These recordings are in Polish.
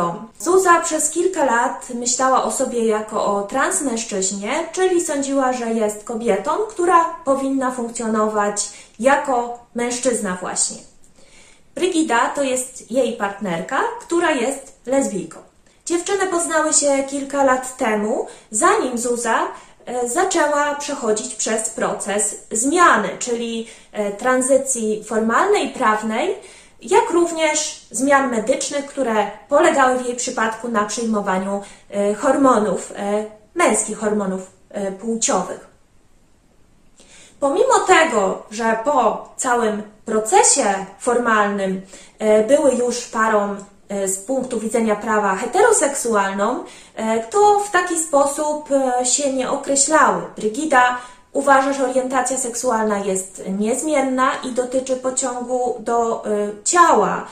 Brygidą. Zuza przez kilka lat myślała o sobie jako o transmężczyźnie, czyli sądziła, że jest kobietą, która powinna funkcjonować jako mężczyzna właśnie. Brygida to jest jej partnerka, która jest lesbijką. Dziewczyny poznały się kilka lat temu, zanim Zuza e, zaczęła przechodzić przez proces zmiany, czyli e, tranzycji formalnej, prawnej, jak również zmian medycznych, które polegały w jej przypadku na przyjmowaniu e, hormonów, męskich hormonów płciowych. Pomimo tego, że po całym procesie formalnym były już parą E, z punktu widzenia prawa heteroseksualną, e, to w taki sposób e, się nie określały. Brygida uważa, że orientacja seksualna jest niezmienna i dotyczy pociągu do ciała,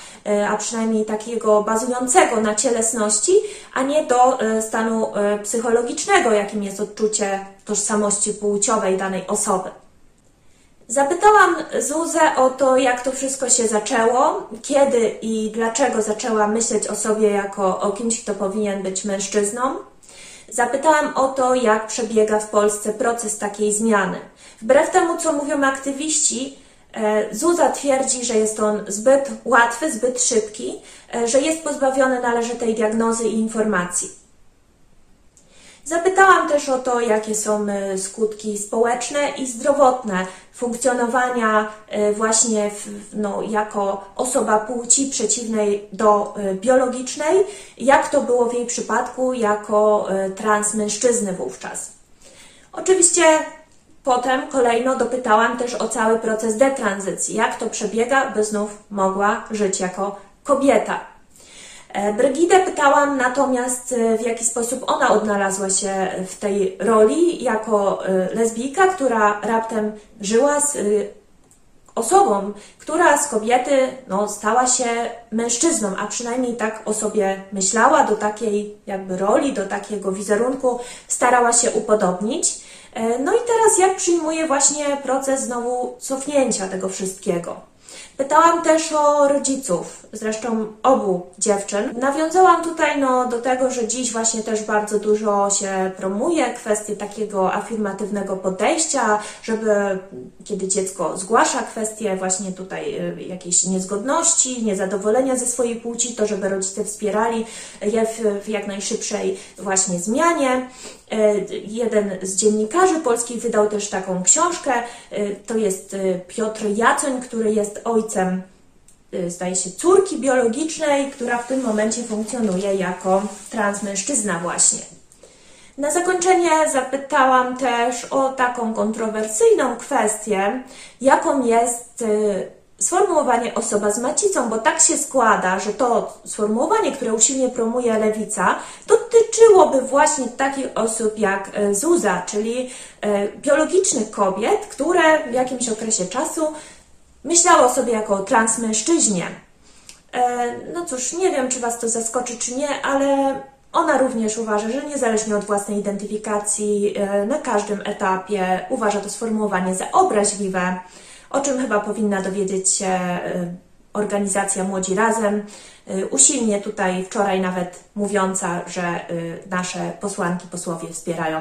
a przynajmniej takiego bazującego na cielesności, a nie do stanu psychologicznego, jakim jest odczucie tożsamości płciowej danej osoby. Zapytałam Zuzę o to, jak to wszystko się zaczęło, kiedy i dlaczego zaczęła myśleć o sobie jako o kimś, kto powinien być mężczyzną. Zapytałam o to, jak przebiega w Polsce proces takiej zmiany. Wbrew temu, co mówią aktywiści, e, Zuza twierdzi, że jest on zbyt łatwy, zbyt szybki, e, że jest pozbawiony należytej diagnozy i informacji. Zapytałam też o to, jakie są e, skutki społeczne i zdrowotne funkcjonowania e, właśnie w, no, jako osoba płci przeciwnej do e, biologicznej, jak to było w jej przypadku jako transmężczyzny wówczas. Oczywiście potem kolejno dopytałam też o cały proces detranzycji, jak to przebiega, by znów mogła żyć jako kobieta. E, Brygidę pytałam natomiast, e, w jaki sposób ona odnalazła się w tej roli jako e, lesbijka, która raptem żyła z osobą, która z kobiety no, stała się mężczyzną, a przynajmniej tak o sobie myślała, do takiej jakby roli, do takiego wizerunku starała się upodobnić. No i teraz jak przyjmuje właśnie proces znowu cofnięcia tego wszystkiego. Pytałam też o rodziców, zresztą obu dziewczyn. Nawiązałam tutaj no, do tego, że dziś właśnie też bardzo dużo się promuje kwestie takiego afirmatywnego podejścia, żeby kiedy dziecko zgłasza kwestie właśnie tutaj y, jakiejś niezgodności, niezadowolenia ze swojej płci, to żeby rodzice wspierali je w, w jak najszybszej właśnie zmianie. E, jeden z dziennikarzy polskich wydał też taką książkę. E, to jest Piotr Jacoń, który jest ojcem, zdaje się, córki biologicznej, która w tym momencie funkcjonuje jako transmężczyzna właśnie. Na zakończenie zapytałam też o taką kontrowersyjną kwestię, jaką jest sformułowanie osoba z macicą, bo tak się składa, że to sformułowanie, które usilnie promuje lewica, dotyczyłoby właśnie takich osób jak e, Zuza, czyli biologicznych kobiet, które w jakimś okresie czasu myślały o sobie jako transmężczyźnie. E, no cóż, nie wiem, czy Was to zaskoczy, czy nie, ale ona również uważa, że niezależnie od własnej identyfikacji, na każdym etapie uważa to sformułowanie za obraźliwe o czym chyba powinna dowiedzieć się y, organizacja Młodzi Razem, usilnie tutaj wczoraj nawet mówiąca, że nasze posłanki, posłowie wspierają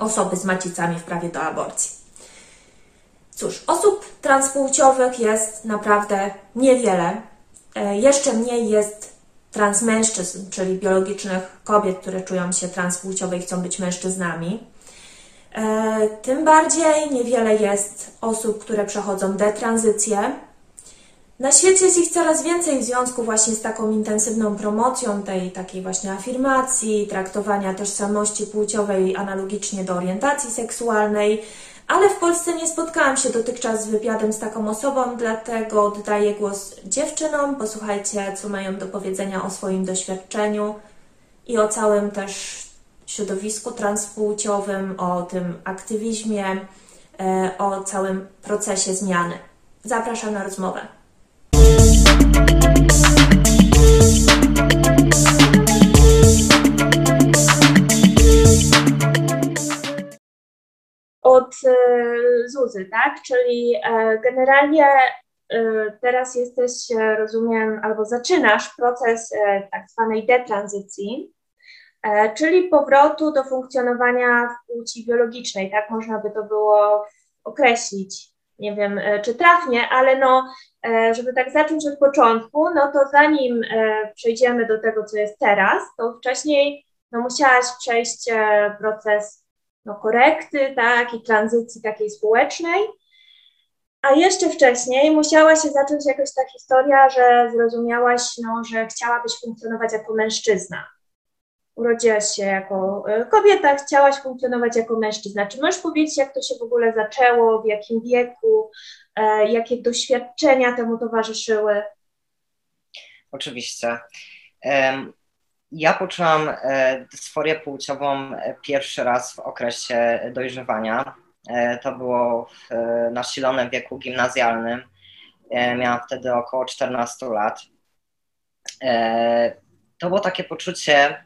osoby z macicami w prawie do aborcji. Cóż, osób transpłciowych jest naprawdę niewiele. E, jeszcze mniej jest transmężczyzn, czyli biologicznych kobiet, które czują się transpłciowe i chcą być mężczyznami. E, tym bardziej niewiele jest osób, które przechodzą detranzycję. Na świecie jest ich coraz więcej w związku właśnie z taką intensywną promocją tej takiej właśnie afirmacji, traktowania tożsamości płciowej analogicznie do orientacji seksualnej, ale w Polsce nie spotkałam się dotychczas z wywiadem z taką osobą, dlatego oddaję głos dziewczynom. Posłuchajcie, co mają do powiedzenia o swoim doświadczeniu i o całym też środowisku transpłciowym, o tym aktywizmie, e, o całym procesie zmiany. Zapraszam na rozmowę. Od e, Zuzy, tak? Czyli e, generalnie teraz jesteś, rozumiem, albo zaczynasz proces tak zwanej detranzycji, czyli powrotu do funkcjonowania w płci biologicznej, tak można by to było określić. Nie wiem, czy trafnie, ale no, żeby tak zacząć od początku, no to zanim przejdziemy do tego, co jest teraz, to wcześniej no, musiałaś przejść proces no, korekty, tak, i tranzycji takiej społecznej. A jeszcze wcześniej musiała się zacząć jakoś ta historia, że zrozumiałaś, no, że chciałabyś funkcjonować jako mężczyzna. Urodziłaś się jako e, kobieta, chciałaś funkcjonować jako mężczyzna. Czy możesz powiedzieć, jak to się w ogóle zaczęło, w jakim wieku, e, jakie doświadczenia temu towarzyszyły? Oczywiście. Ja poczułam e, dysforię płciową e, pierwszy raz w okresie dojrzewania. E, to było w nasilonym wieku gimnazjalnym. Miałam wtedy około 14 lat. To było takie poczucie,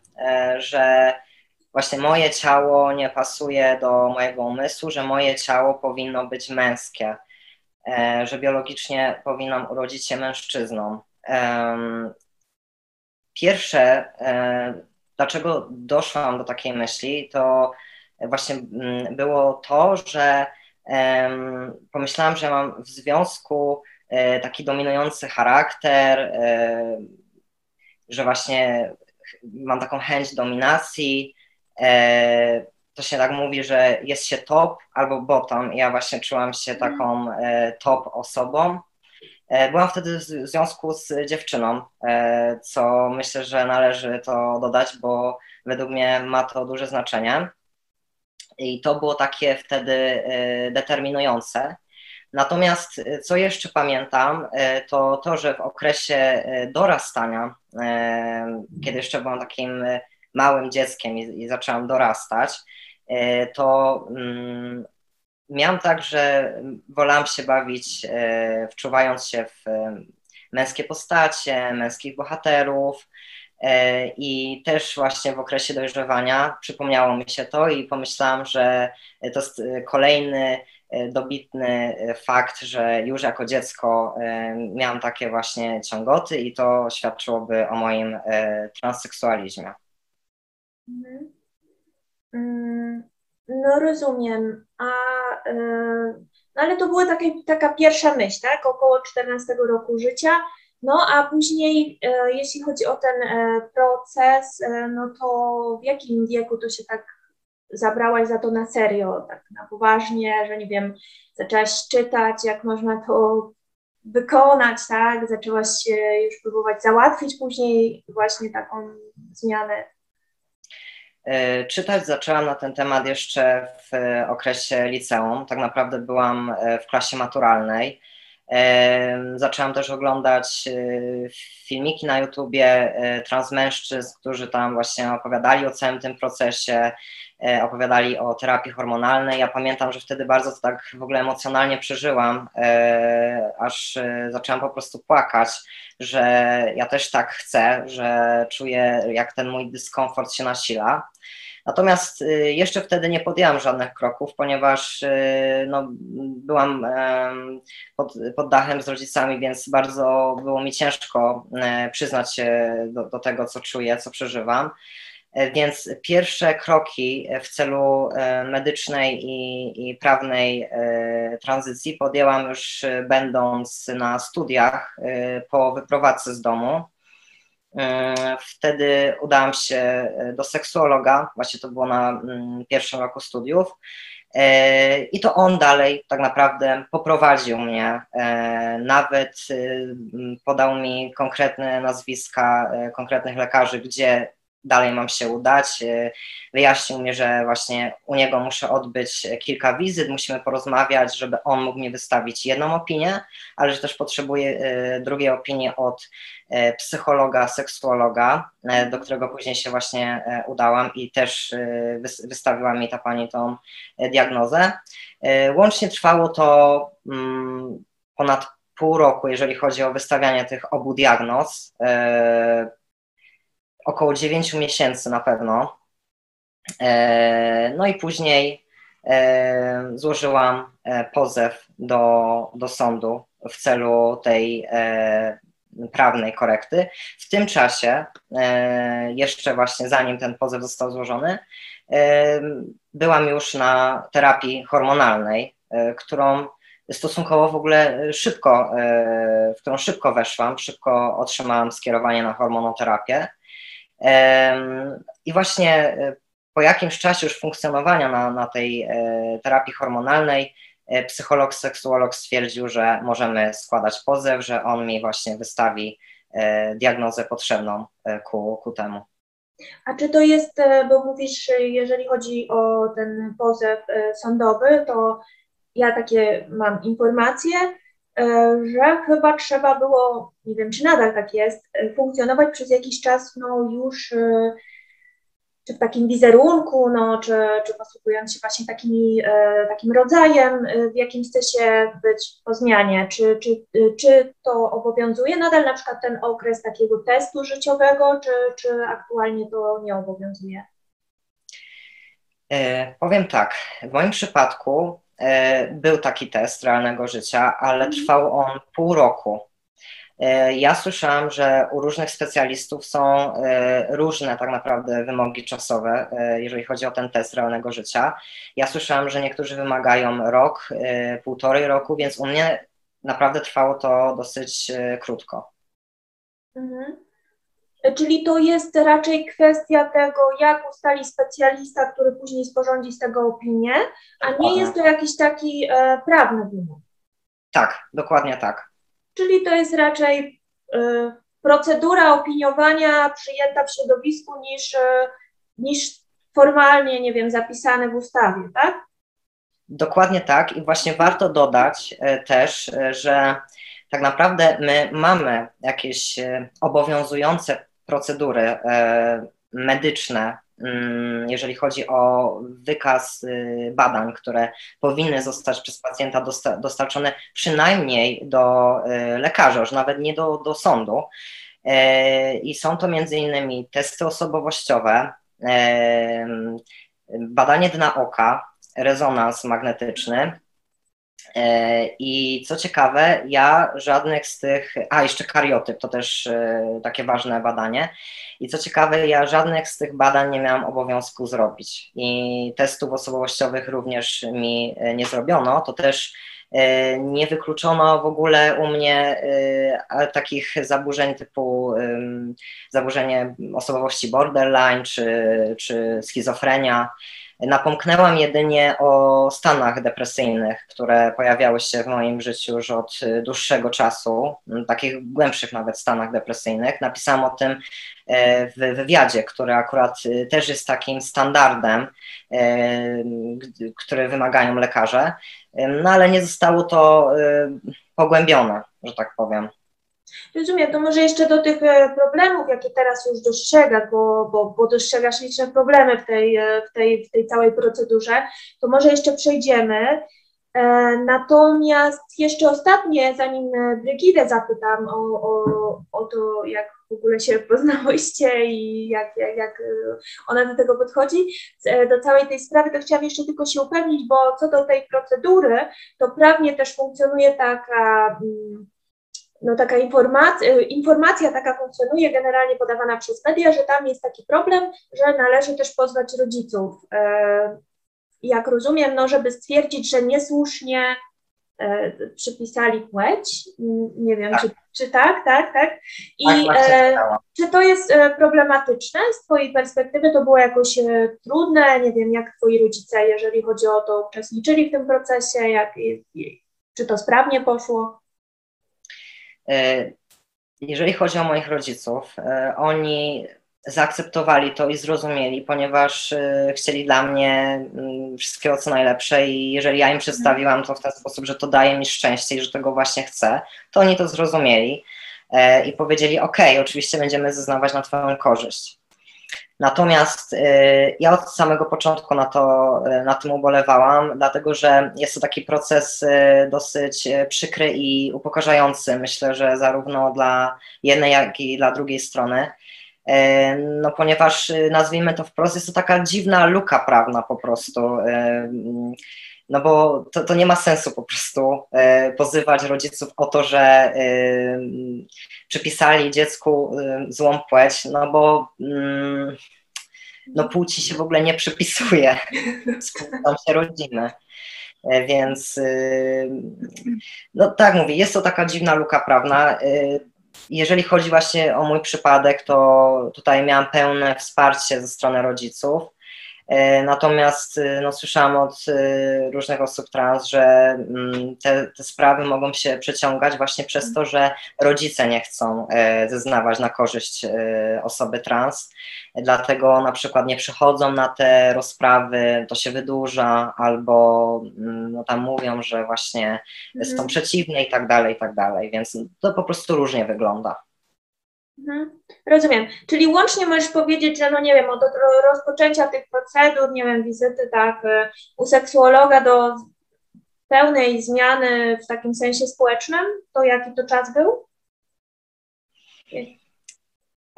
że właśnie moje ciało nie pasuje do mojego umysłu, że moje ciało powinno być męskie, że biologicznie powinnam urodzić się mężczyzną. Pierwsze, e, dlaczego doszłam do takiej myśli, to właśnie mm, było to, że pomyślałam, że mam w związku e, taki dominujący charakter, e, że właśnie mam taką chęć dominacji. To się tak mówi, że jest się top albo bottom. Ja właśnie czułam się taką top osobą. E, byłam wtedy w związku z dziewczyną, e, co myślę, że należy to dodać, bo według mnie ma to duże znaczenie. I to było takie wtedy e, determinujące. Natomiast co jeszcze pamiętam, to to, że w okresie dorastania, kiedy jeszcze byłam takim małym dzieckiem i, zaczęłam dorastać, to mm, miałam tak, że wolałam się bawić, e, wczuwając się w e, męskie postacie, męskich bohaterów. E, I też właśnie w okresie dojrzewania przypomniało mi się to i pomyślałam, że to jest kolejny dobitny fakt, że już jako dziecko miałam takie właśnie ciągoty i to świadczyłoby o moim transseksualizmie. Mhm. Mm, no rozumiem. A, e, no ale to była taka, pierwsza myśl, tak? Około 14 roku życia. No a później, e, jeśli chodzi o ten e, proces, no to w jakim wieku to się tak zabrałaś za to na serio, tak na poważnie, że nie wiem, zaczęłaś czytać, jak można to wykonać, tak? Zaczęłaś już próbować załatwić później właśnie taką zmianę czytać zaczęłam na ten temat jeszcze w okresie liceum. Tak naprawdę byłam e, w klasie maturalnej. E, zaczęłam też oglądać filmiki na YouTubie transmężczyzn, którzy tam właśnie opowiadali o całym tym procesie, opowiadali o terapii hormonalnej. Ja pamiętam, że wtedy bardzo to tak w ogóle emocjonalnie przeżyłam, aż zaczęłam po prostu płakać, że ja też tak chcę, że czuję, jak ten mój dyskomfort się nasila. Natomiast jeszcze wtedy nie podjęłam żadnych kroków, ponieważ no, byłam pod, pod dachem z rodzicami, więc bardzo było mi ciężko e, przyznać się do, do tego, co czuję, co przeżywam. E, więc pierwsze kroki w celu e, medycznej i, i, prawnej tranzycji podjęłam już będąc na studiach po wyprowadzce z domu. E, wtedy udałam się e, do seksuologa, właśnie to było na mm, pierwszym roku studiów. E, I to on dalej tak naprawdę poprowadził mnie. Nawet podał mi konkretne nazwiska konkretnych lekarzy, gdzie dalej mam się udać. E, wyjaśnił mi, że właśnie u niego muszę odbyć kilka wizyt, musimy porozmawiać, żeby on mógł mi wystawić jedną opinię, ale że też potrzebuję e, drugiej opinii od e, psychologa, seksuologa, do którego później się właśnie udałam i też wystawiła mi ta pani tą diagnozę. Łącznie trwało to mm, ponad pół roku, jeżeli chodzi o wystawianie tych obu diagnoz około 9 miesięcy na pewno. E, no i później e, złożyłam e, pozew do, do sądu w celu tej prawnej korekty. W tym czasie, jeszcze właśnie zanim ten pozew został złożony, byłam już na terapii hormonalnej, którą stosunkowo w ogóle szybko, w którą szybko weszłam, szybko otrzymałam skierowanie na hormonoterapię. I właśnie po jakimś czasie już funkcjonowania na, na tej terapii hormonalnej, E, psycholog, seksuolog stwierdził, że możemy składać pozew, że on mi właśnie wystawi e, diagnozę potrzebną e, ku, ku temu. A czy to jest, bo mówisz, jeżeli chodzi o ten pozew sądowy, to ja takie mam informacje, że chyba trzeba było, nie wiem czy nadal tak jest, funkcjonować przez jakiś czas no już czy w takim wizerunku, no, czy, czy posługując się właśnie takimi, e, takim rodzajem, e, w jakim chce się być po zmianie, czy, czy, e, czy to obowiązuje nadal na przykład ten okres takiego testu życiowego, czy, czy aktualnie to nie obowiązuje? E, powiem tak, w moim przypadku e, był taki test realnego życia, ale mhm. trwał on pół roku. E, ja słyszałam, że u różnych specjalistów są e, różne tak naprawdę wymogi czasowe, e, jeżeli chodzi o ten test realnego życia. Ja słyszałam, że niektórzy wymagają rok, półtorej roku, więc u mnie naprawdę trwało to dosyć krótko. Mhm. Czyli to jest raczej kwestia tego, jak ustali specjalista, który później sporządzi z tego opinię, a nie jest to jakiś taki e, prawny wymóg. Tak, dokładnie tak. Czyli to jest raczej y, procedura opiniowania przyjęta w środowisku niż, y, niż formalnie, nie wiem, zapisane w ustawie, tak? Dokładnie tak i właśnie warto dodać y, też, że tak naprawdę my mamy jakieś obowiązujące procedury medyczne Mm, jeżeli chodzi o wykaz y, badań, które powinny zostać przez pacjenta dostarczone przynajmniej do y, lekarza, już nawet nie do, do sądu. E, I są to między innymi testy osobowościowe, e, badanie dna oka, rezonans magnetyczny, E, I co ciekawe, ja żadnych z tych, a jeszcze kariotyp, to też e, takie ważne badanie. I co ciekawe, ja żadnych z tych badań nie miałam obowiązku zrobić. I testów osobowościowych również mi e, nie zrobiono. To też nie wykluczono w ogóle u mnie takich zaburzeń typu zaburzenie osobowości borderline czy, czy schizofrenia. Napomknęłam jedynie o stanach depresyjnych, które pojawiały się w moim życiu już od dłuższego czasu, takich głębszych nawet stanach depresyjnych. Napisałam o tym e, w wywiadzie, który akurat e, też jest takim standardem, e, który wymagają lekarze, no ale nie zostało to pogłębione, że tak powiem. Rozumiem, to może jeszcze do tych e, problemów, jakie teraz już dostrzegasz, bo, bo, bo dostrzegasz liczne problemy w tej, e, w, tej, w tej całej procedurze, to może jeszcze przejdziemy. E, natomiast jeszcze ostatnie, zanim Brygidę zapytam o, o, o to, jak w ogóle się poznałyście i jak, jak, jak ona do tego podchodzi, do całej tej sprawy, to chciałam jeszcze tylko się upewnić, bo co do tej procedury, to prawnie też funkcjonuje taka mm, no taka informacja, y, informacja taka funkcjonuje generalnie podawana przez media, że tam jest taki problem, że należy też pozwać rodziców. E, jak rozumiem, no żeby stwierdzić, że niesłusznie e, przypisali płeć, nie wiem, tak. Czy, czy tak, tak, tak. I tak, e, czy to jest problematyczne z Twojej perspektywy? To było jakoś trudne? Nie wiem, jak Twoi rodzice, jeżeli chodzi o to, uczestniczyli w tym procesie, jak, czy to sprawnie poszło? E, jeżeli chodzi o moich rodziców, e, oni zaakceptowali to i zrozumieli, ponieważ e, chcieli dla mnie mm, wszystkiego co najlepsze i jeżeli ja im przedstawiłam to w ten sposób, że to daje mi szczęście i że tego właśnie chcę, to oni to zrozumieli i powiedzieli: OK, oczywiście będziemy zeznawać na Twoją korzyść. Natomiast y, ja od samego początku na, to, y, na tym ubolewałam, dlatego że jest to taki proces y, dosyć przykry i upokarzający. Myślę, że zarówno dla jednej, jak i dla drugiej strony. No, ponieważ nazwijmy to wprost, jest to taka dziwna luka prawna po prostu. No bo to, to nie ma sensu po prostu e, pozywać rodziców o to, że e, przypisali dziecku e, złą płeć, no bo mm, no płci się w ogóle nie przypisuje, tam się rodzimy. Więc no tak mówię, jest to taka dziwna luka prawna. Jeżeli chodzi właśnie o mój przypadek, to tutaj miałam pełne wsparcie ze strony rodziców. E, natomiast e, no, słyszałam od e, różnych osób trans, że mm, te, te, sprawy mogą się przeciągać właśnie przez to, że rodzice nie chcą zeznawać na korzyść osoby trans. Dlatego na przykład nie przychodzą na te rozprawy, to się wydłuża, albo mm, no, tam mówią, że właśnie mhm. są przeciwne i tak dalej, i tak dalej. Więc to po prostu różnie wygląda. Mhm. Rozumiem. Czyli łącznie możesz powiedzieć, że no nie wiem, od rozpoczęcia tych procedur, nie wiem, wizyty tak y, u seksuologa do pełnej zmiany w takim sensie społecznym, to jaki to czas był?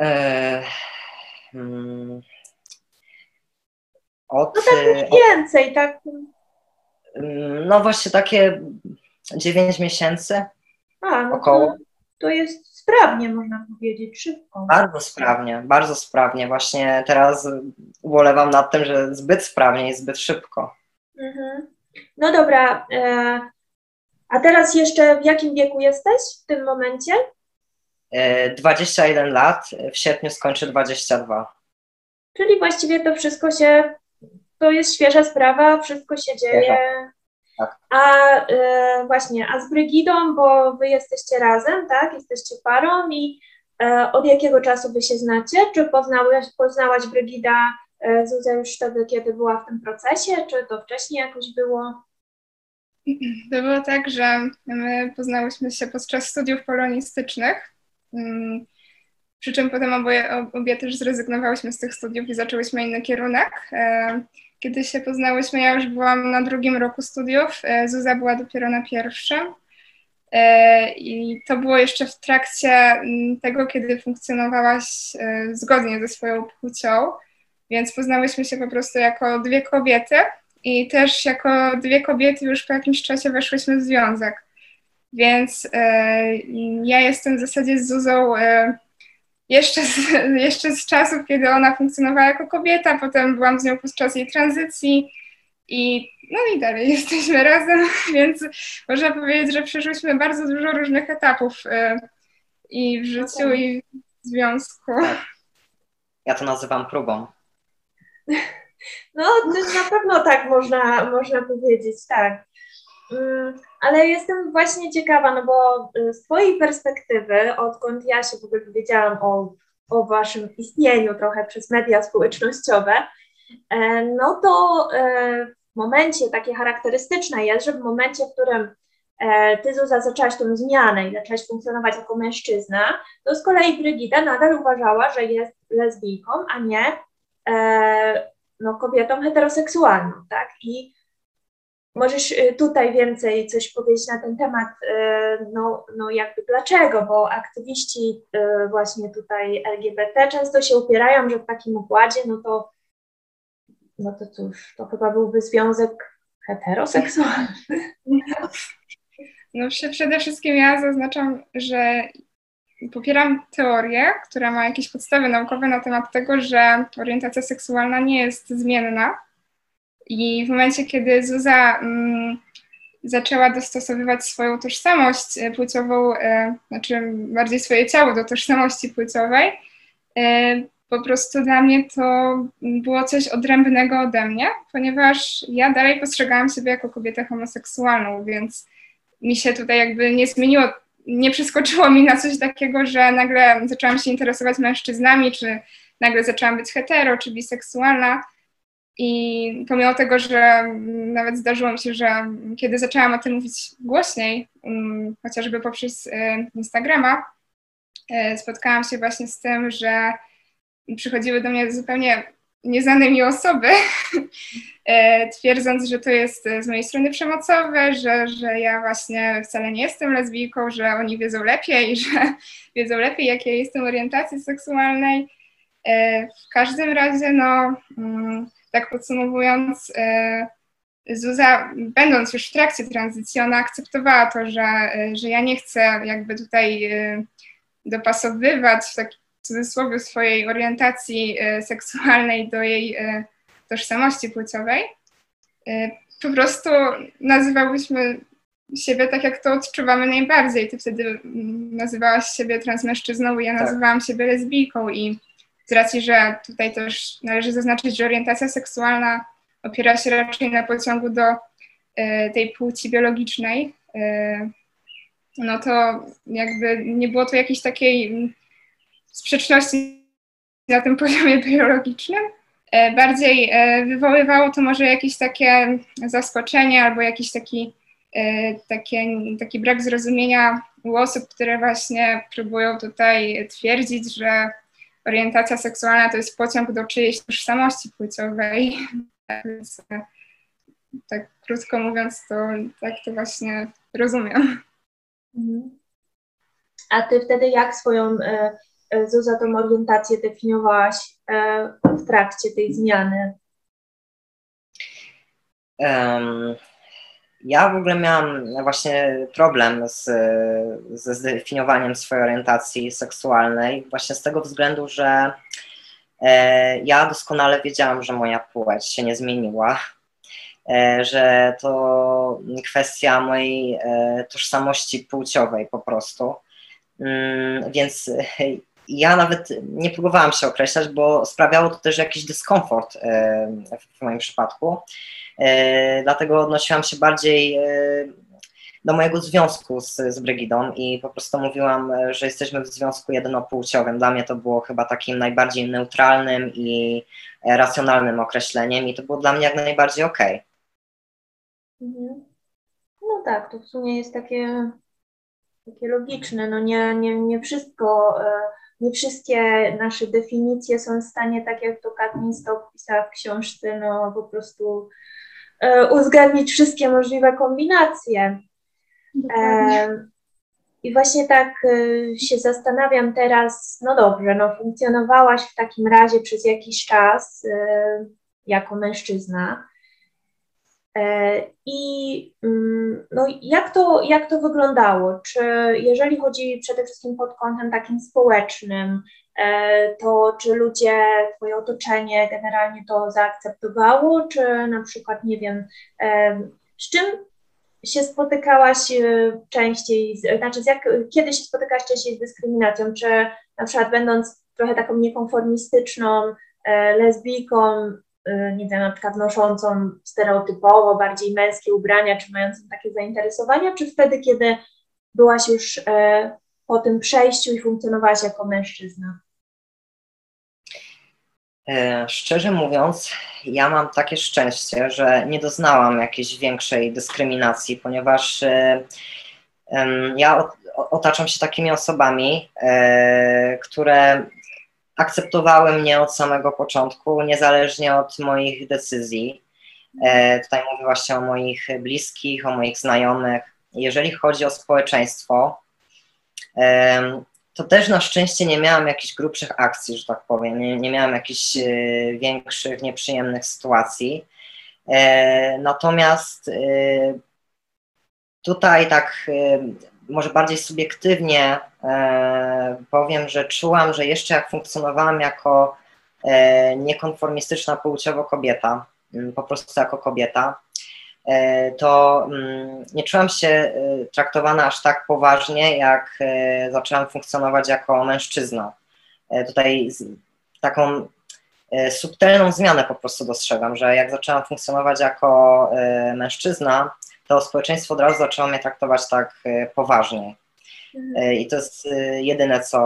E, hmm, od, no tak mniej więcej, tak? Mm, no właśnie takie 9 miesięcy A, no około. To, to jest sprawnie, można powiedzieć, szybko. Bardzo sprawnie, bardzo sprawnie. Właśnie teraz ubolewam nad tym, że zbyt sprawnie i zbyt szybko. Mhm. No dobra. E, a teraz jeszcze w jakim wieku jesteś w tym momencie? 21 e, lat, w sierpniu skończę 22. Czyli właściwie to wszystko się, to jest świeża sprawa, wszystko się dzieje tak. A e, właśnie, a z Brygidą, bo wy jesteście razem, tak? Jesteście parą i e, od jakiego czasu wy się znacie? Czy poznałaś, poznałaś Brygida e, Zuzę już wtedy, kiedy była w tym procesie, czy to wcześniej jakoś było? To było tak, że my poznałyśmy się podczas studiów polonistycznych. Mm, przy czym potem oboje, obie też zrezygnowałyśmy z tych studiów i zaczęłyśmy inny kierunek. E, kiedy się poznałyśmy, ja już byłam na drugim roku studiów, e, Zuza była dopiero na pierwszym. E, I to było jeszcze w trakcie mm, tego, kiedy funkcjonowałaś zgodnie ze swoją płcią, więc poznałyśmy się po prostu jako dwie kobiety i też jako dwie kobiety już po jakimś czasie weszłyśmy w związek. Więc ja jestem w zasadzie z Zuzą jeszcze z, jeszcze z czasów, kiedy ona funkcjonowała jako kobieta, potem byłam z nią podczas jej tranzycji i no i dalej jesteśmy razem, więc można powiedzieć, że przeszłyśmy bardzo dużo różnych etapów y, i w życiu, okay. i w związku. Tak. Ja to nazywam próbą. No, na pewno tak można, można powiedzieć, tak. Mm, ale jestem właśnie ciekawa, no bo y, z Twojej perspektywy, odkąd ja się w ogóle dowiedziałam o, o Waszym istnieniu trochę przez media społecznościowe, e, no to e, w momencie takie charakterystyczne jest, że w momencie, w którym e, Ty, Zuza, zaczęłaś tą zmianę i zaczęłaś funkcjonować jako mężczyzna, to z kolei Brygida nadal uważała, że jest lesbijką, a nie no, kobietą heteroseksualną, tak? I Możesz y, tutaj więcej coś powiedzieć na ten temat, y, no, no jakby dlaczego, bo aktywiści y, właśnie tutaj LGBT często się upierają, że w takim układzie, no to, no to cóż, to chyba byłby związek heteroseksualny. No przede wszystkim ja zaznaczam, że popieram teorię, która ma jakieś podstawy naukowe na temat tego, że orientacja seksualna nie jest zmienna, i w momencie, kiedy Zuza mm, zaczęła dostosowywać swoją tożsamość e, płciową, e, znaczy bardziej swoje ciało do tożsamości płciowej, e, po prostu dla mnie to było coś odrębnego ode mnie, ponieważ ja dalej postrzegałam siebie jako kobietę homoseksualną, więc mi się tutaj jakby nie zmieniło, nie przeskoczyło mi na coś takiego, że nagle zaczęłam się interesować mężczyznami, czy nagle zaczęłam być hetero, czy biseksualna. I pomimo tego, że nawet zdarzyło mi się, że kiedy zaczęłam o tym mówić głośniej, um, chociażby poprzez y, Instagrama, y, spotkałam się właśnie z tym, że przychodziły do mnie zupełnie nieznane mi osoby, y, twierdząc, że to jest z mojej strony przemocowe, że, że ja właśnie wcale nie jestem lesbijką, że oni wiedzą lepiej, że wiedzą lepiej, jakiej jestem orientacji seksualnej. W każdym razie, no, mm, tak podsumowując, e, Zuza, będąc już w trakcie tranzycji, ona akceptowała to, że, że ja nie chcę jakby tutaj dopasowywać w taki cudzysłowie swojej orientacji seksualnej do jej tożsamości płciowej. Po prostu nazywałyśmy siebie tak, jak to odczuwamy najbardziej. Ty wtedy mm, nazywałaś siebie transmężczyzną, ja tak. nazywałam siebie lesbijką i z racji, że tutaj też należy zaznaczyć, że orientacja seksualna opiera się raczej na pociągu do y, tej płci biologicznej, y, no to jakby nie było tu jakiejś takiej mm, sprzeczności na tym poziomie biologicznym. Y, bardziej wywoływało to może jakieś takie zaskoczenie albo jakiś taki E, takie, taki brak zrozumienia u osób, które właśnie próbują tutaj twierdzić, że orientacja seksualna to jest pociąg do czyjejś tożsamości płciowej. Więc e, tak krótko mówiąc, to tak to właśnie rozumiem. Mhm. A ty wtedy jak swoją e, Zuza tą orientację definiowałaś w trakcie tej zmiany? Um, ja w ogóle miałam właśnie problem z, ze zdefiniowaniem swojej orientacji seksualnej, właśnie z tego względu, że e, ja doskonale wiedziałam, że moja płeć się nie zmieniła, e, że to kwestia mojej e, tożsamości płciowej po prostu. Mm, więc ja nawet nie próbowałam się określać, bo sprawiało to też jakiś dyskomfort w moim przypadku. E, dlatego odnosiłam się bardziej e, do mojego związku z, z Brygidą i po prostu mówiłam, e, że jesteśmy w związku jednopłciowym. Dla mnie to było chyba takim najbardziej neutralnym i racjonalnym określeniem i to było dla mnie jak najbardziej okej. Okay. Mhm. No tak, to w sumie jest takie, takie logiczne. No nie, nie, nie wszystko, nie wszystkie nasze definicje są w stanie, tak jak to Katrin Stock pisała w książce, no po prostu E, uwzględnić wszystkie możliwe kombinacje. E, I właśnie tak e, się zastanawiam teraz, no dobrze, no funkcjonowałaś w takim razie przez jakiś czas jako mężczyzna. I mm, no, jak, to, jak to wyglądało? Czy jeżeli chodzi przede wszystkim pod kątem takim społecznym, E, to czy ludzie, Twoje otoczenie generalnie to zaakceptowało, czy na przykład, nie wiem, e, z czym się spotykałaś e, częściej, znaczy jak, kiedy się spotykałaś częściej z dyskryminacją, czy na przykład będąc trochę taką niekonformistyczną lesbijką, nie wiem, na przykład noszącą stereotypowo bardziej męskie ubrania, czy mającą takie zainteresowania, czy wtedy, kiedy byłaś już po tym przejściu i funkcjonowałaś jako mężczyzna? E, szczerze mówiąc, ja mam takie szczęście, że nie doznałam jakiejś większej dyskryminacji, ponieważ e, ja otaczam się takimi osobami, e, które akceptowały mnie od samego początku, niezależnie od moich decyzji. Tutaj mówię właśnie o moich bliskich, o moich znajomych. Jeżeli chodzi o społeczeństwo, to też na szczęście nie miałam jakichś grubszych akcji, że tak powiem, nie, nie miałam jakichś e, większych, nieprzyjemnych sytuacji. E, natomiast e, tutaj tak może bardziej subiektywnie powiem, że czułam, że jeszcze jak funkcjonowałam jako niekonformistyczna płciowo kobieta, po prostu jako kobieta, E, to mm, nie czułam się e, traktowana aż tak poważnie, jak e, zaczęłam funkcjonować jako mężczyzna. Tutaj taką subtelną zmianę po prostu dostrzegam, że jak zaczęłam funkcjonować jako mężczyzna, to społeczeństwo od razu zaczęło mnie traktować tak poważnie. Mhm. I to jest jedyne, co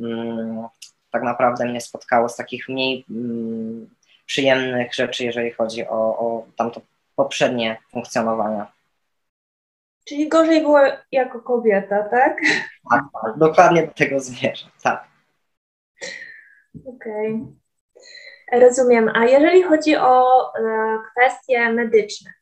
mm, tak naprawdę mnie spotkało z takich mniej mm, przyjemnych rzeczy, jeżeli chodzi o, o tamto poprzednie funkcjonowania. Czyli gorzej było jako kobieta, tak? Tak, tak dokładnie do tego zmierzam, tak. Okej. Okay. Rozumiem. A jeżeli chodzi o e, kwestie medyczne, e,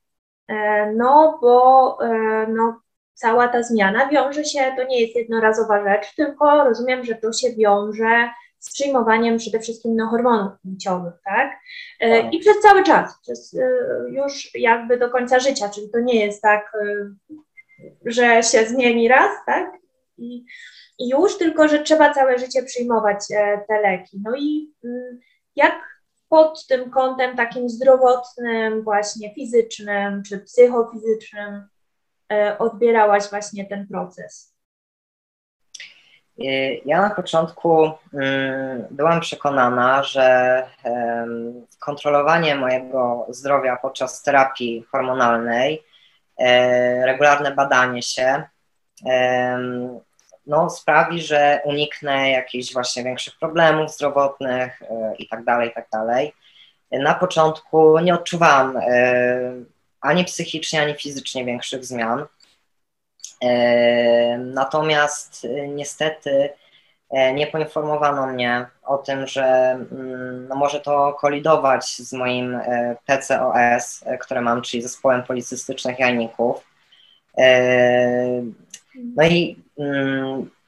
no bo e, no, cała ta zmiana wiąże się, to nie jest jednorazowa rzecz, tylko rozumiem, że to się wiąże z przyjmowaniem przede wszystkim no, hormonów płciowych, tak? E, I przez cały czas, przez e, już jakby do końca życia, czyli to nie jest tak, e, że się zmieni raz, tak? I, i już, tylko że trzeba całe życie przyjmować te leki. No i mm, jak pod tym kątem takim zdrowotnym, właśnie fizycznym czy psychofizycznym odbierałaś właśnie ten proces? Y, ja na początku mm, byłam przekonana, że kontrolowanie mojego zdrowia podczas terapii hormonalnej, e, regularne badanie się, no, sprawi, że uniknę jakichś właśnie większych problemów zdrowotnych e, i tak dalej, tak dalej. Na początku nie odczuwałam e, ani psychicznie, ani fizycznie większych zmian. Natomiast y, niestety e, nie poinformowano mnie o tym, że mm, no może to kolidować z moim e, PCOS, e, które mam, czyli zespołem policystycznych jajników. No i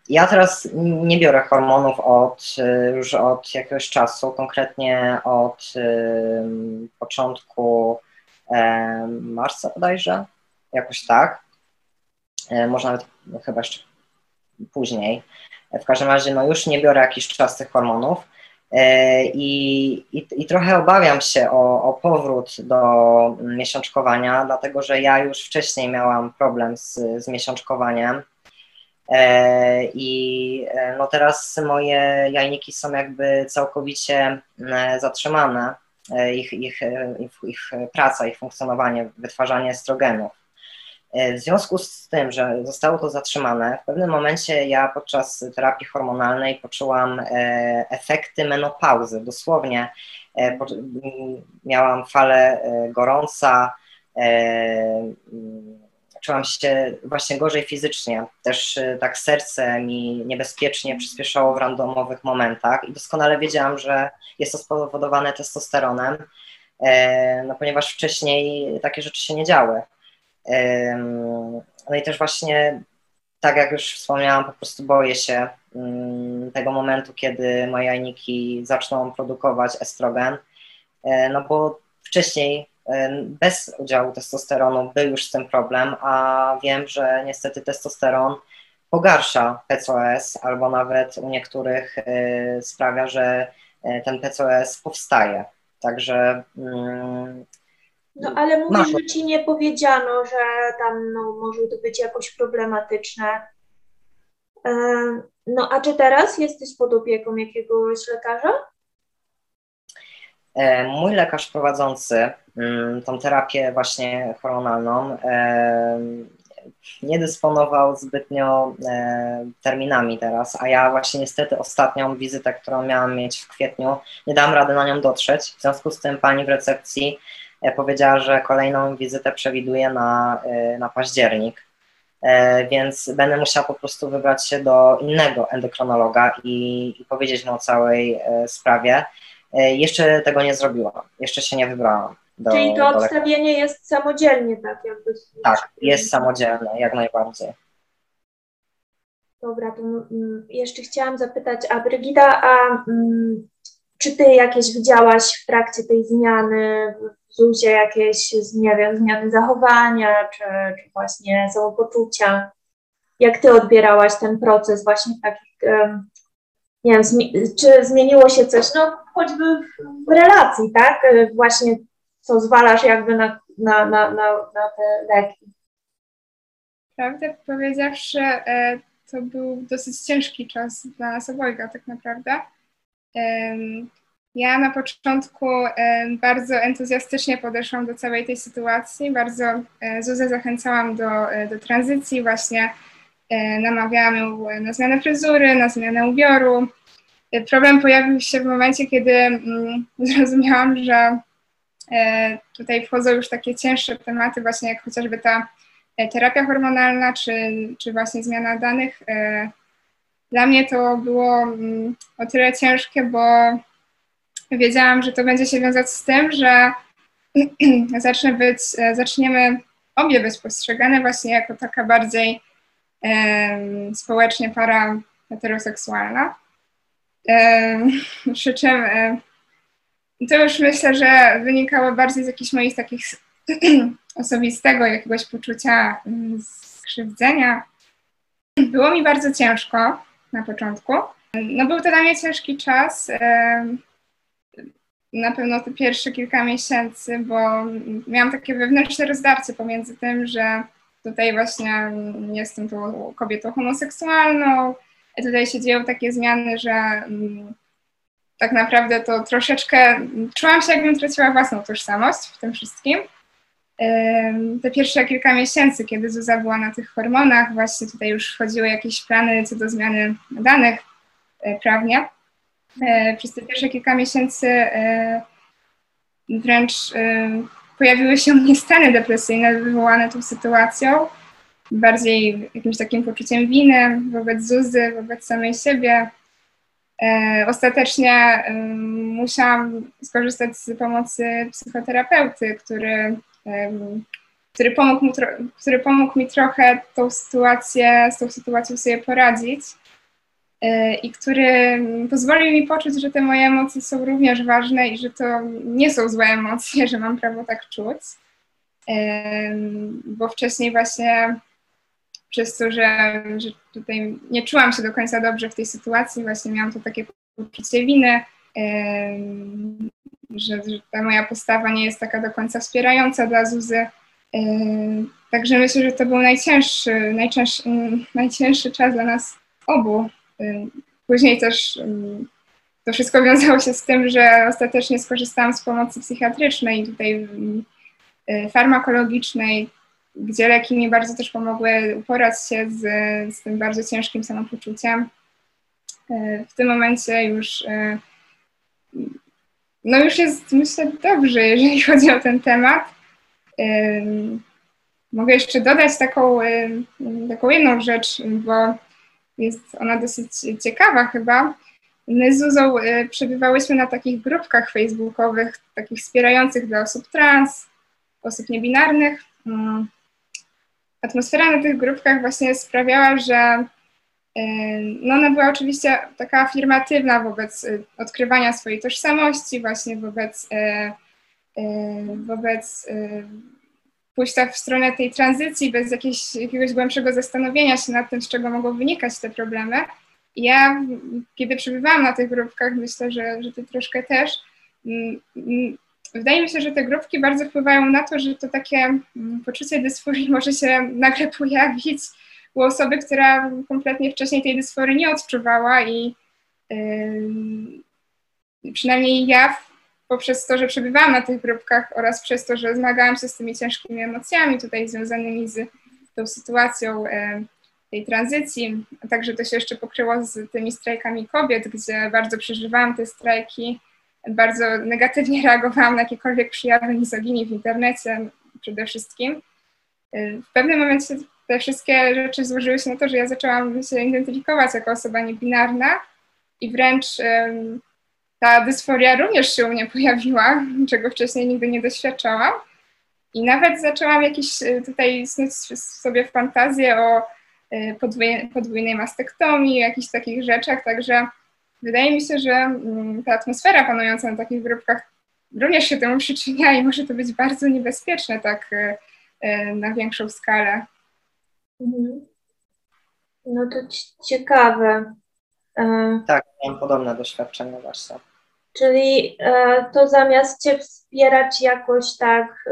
ja teraz nie biorę hormonów od, już od jakiegoś czasu, konkretnie od początku marca bodajże, jakoś tak. E, może nawet chyba jeszcze później. W każdym razie no już nie biorę jakiś czas tych hormonów e, i, i, i trochę obawiam się o, o powrót do miesiączkowania, dlatego że ja już wcześniej miałam problem z, z miesiączkowaniem i no teraz moje jajniki są jakby całkowicie zatrzymane, ich, ich, ich, ich praca, ich funkcjonowanie, wytwarzanie estrogenów. E, w związku z tym, że zostało to zatrzymane, w pewnym momencie ja podczas terapii hormonalnej poczułam e, efekty menopauzy. Dosłownie e, miałam falę gorąca, czułam się właśnie gorzej fizycznie. Też tak serce mi niebezpiecznie przyspieszało w randomowych momentach i doskonale wiedziałam, że jest to spowodowane testosteronem, no ponieważ wcześniej takie rzeczy się nie działy. No i też właśnie, tak jak już wspomniałam, po prostu boję się mm, tego momentu, kiedy moje jajniki zaczną produkować estrogen, e, no bo wcześniej bez udziału testosteronu był już z tym problem, a wiem, że niestety testosteron pogarsza PCOS albo nawet u niektórych e, sprawia, że e, ten PCOS powstaje. Także mm, no ale mówisz, że ci nie powiedziano, że tam no, może to być jakoś problematyczne. E, no a czy teraz jesteś pod opieką jakiegoś lekarza? E, mój lekarz prowadzący mm, tą terapię właśnie hormonalną e, nie dysponował zbytnio terminami teraz, a ja właśnie niestety ostatnią wizytę, którą miałam mieć w kwietniu, nie dałam rady na nią dotrzeć. W związku z tym pani w recepcji E, powiedziała, że kolejną wizytę przewiduje na, e, na październik, e, więc będę musiała po prostu wybrać się do innego endokronologa i, i powiedzieć mu o całej sprawie. Jeszcze tego nie zrobiłam, jeszcze się nie wybrałam. Do, Czyli to odstawienie jest samodzielnie, tak? Jakby tak, jest samodzielne, jak najbardziej. Dobra, to jeszcze chciałam zapytać, a Brygida, a mm, czy ty jakieś widziałaś w trakcie tej zmiany ZUS-ie jakieś, nie wiem, zmiany zachowania, czy, czy właśnie samopoczucia. Jak ty odbierałaś ten proces właśnie takich, nie wiem, czy zmieniło się coś, no choćby w relacji, tak? Właśnie co zwalasz jakby na, na, na, na, na te leki. Prawdę powiedziawszy, e, to był dosyć ciężki czas dla nas obojga tak naprawdę. Ja na początku bardzo entuzjastycznie podeszłam do całej tej sytuacji, bardzo e, Zuzę zachęcałam do, e, do tranzycji, właśnie e, namawiałam ją na zmianę fryzury, na zmianę ubioru. Problem pojawił się w momencie, kiedy mm, zrozumiałam, że tutaj wchodzą już takie cięższe tematy, właśnie jak chociażby ta terapia hormonalna, czy, czy właśnie zmiana danych. Dla mnie to było mm, o tyle ciężkie, bo wiedziałam, że to będzie się wiązać z tym, że zacznę być, e, zaczniemy obie być postrzegane właśnie jako taka bardziej e, społecznie para heteroseksualna. Przy czym to już myślę, że wynikało bardziej z jakichś moich takich osobistego jakiegoś poczucia mm, skrzywdzenia. Było mi bardzo ciężko na początku. No był to dla mnie ciężki czas. Na pewno te pierwsze kilka miesięcy, bo miałam takie wewnętrzne rozdarcie pomiędzy tym, że tutaj właśnie jestem tu kobietą homoseksualną, tutaj się dzieją takie zmiany, że mm, tak naprawdę to troszeczkę czułam się, jakbym traciła własną tożsamość w tym wszystkim. Te pierwsze kilka miesięcy, kiedy Zuza była na tych hormonach, właśnie tutaj już wchodziły jakieś plany co do zmiany danych e, prawnie. E, przez te pierwsze kilka miesięcy e, wręcz pojawiły się u mnie stany depresyjne wywołane tą sytuacją, bardziej jakimś takim poczuciem winy wobec Zuzy, wobec samej siebie, E, ostatecznie musiałam skorzystać z pomocy psychoterapeuty, który, który, pomógł, mi, który pomógł mi trochę tą sytuację, z tą sytuacją sobie poradzić. e, i który pozwolił mi poczuć, że te moje emocje są również ważne i że to nie są złe emocje, że mam prawo tak czuć. Bo wcześniej właśnie przez to, że, że tutaj nie czułam się do końca dobrze w tej sytuacji, właśnie miałam to takie poczucie winy, że, że ta moja postawa nie jest taka do końca wspierająca dla Zuzy. Także myślę, że to był najcięższy, najcięższy, najcięższy czas dla nas obu. Później też to wszystko wiązało się z tym, że ostatecznie skorzystałam z pomocy psychiatrycznej, tutaj farmakologicznej, gdzie leki mi bardzo też pomogły uporać się z, z tym bardzo ciężkim samopoczuciem. E, w tym momencie już e, no już jest myślę dobrze, jeżeli chodzi o ten temat. Mogę jeszcze dodać taką, taką jedną rzecz, bo jest ona dosyć ciekawa chyba. My z Zuzą przebywałyśmy na takich grupkach facebookowych, takich wspierających dla osób trans, osób niebinarnych. Mm atmosfera na tych grupkach właśnie sprawiała, że no ona była oczywiście taka afirmatywna wobec y, odkrywania swojej tożsamości, właśnie wobec, y, wobec pójścia w stronę tej tranzycji bez jakiegoś, głębszego zastanowienia się nad tym, z czego mogą wynikać te problemy. I ja, kiedy przebywałam na tych grupkach, myślę, że, że ty troszkę też, mm, Wydaje mi się, że te grupki bardzo wpływają na to, że to takie mm, poczucie dysforii może się nagle pojawić u osoby, która kompletnie wcześniej tej dysforii nie odczuwała i yy, przynajmniej ja poprzez to, że przebywałam na tych grupkach oraz przez to, że zmagałam się z tymi ciężkimi emocjami tutaj związanymi z tą sytuacją yy, tej tranzycji, a także to się jeszcze pokryło z tymi strajkami kobiet, gdzie bardzo przeżywałam te strajki bardzo negatywnie reagowałam na jakiekolwiek przejawy mizoginii w internecie przede wszystkim. W pewnym momencie te wszystkie rzeczy złożyły się na to, że ja zaczęłam się identyfikować jako osoba niebinarna i wręcz ta dysforia również się u mnie pojawiła, czego wcześniej nigdy nie doświadczałam. I nawet zaczęłam jakieś e, tutaj snuć sobie w fantazję o e, podwójnej, podwójnej mastektomii, jakichś takich rzeczach, także wydaje mi się, że mm, ta atmosfera panująca na takich grupkach również się temu przyczynia i może to być bardzo niebezpieczne tak e, na większą skalę. Mhm. No to ciekawe. Tak, mam podobne doświadczenie właśnie. Czyli to zamiast Cię wspierać jakoś tak,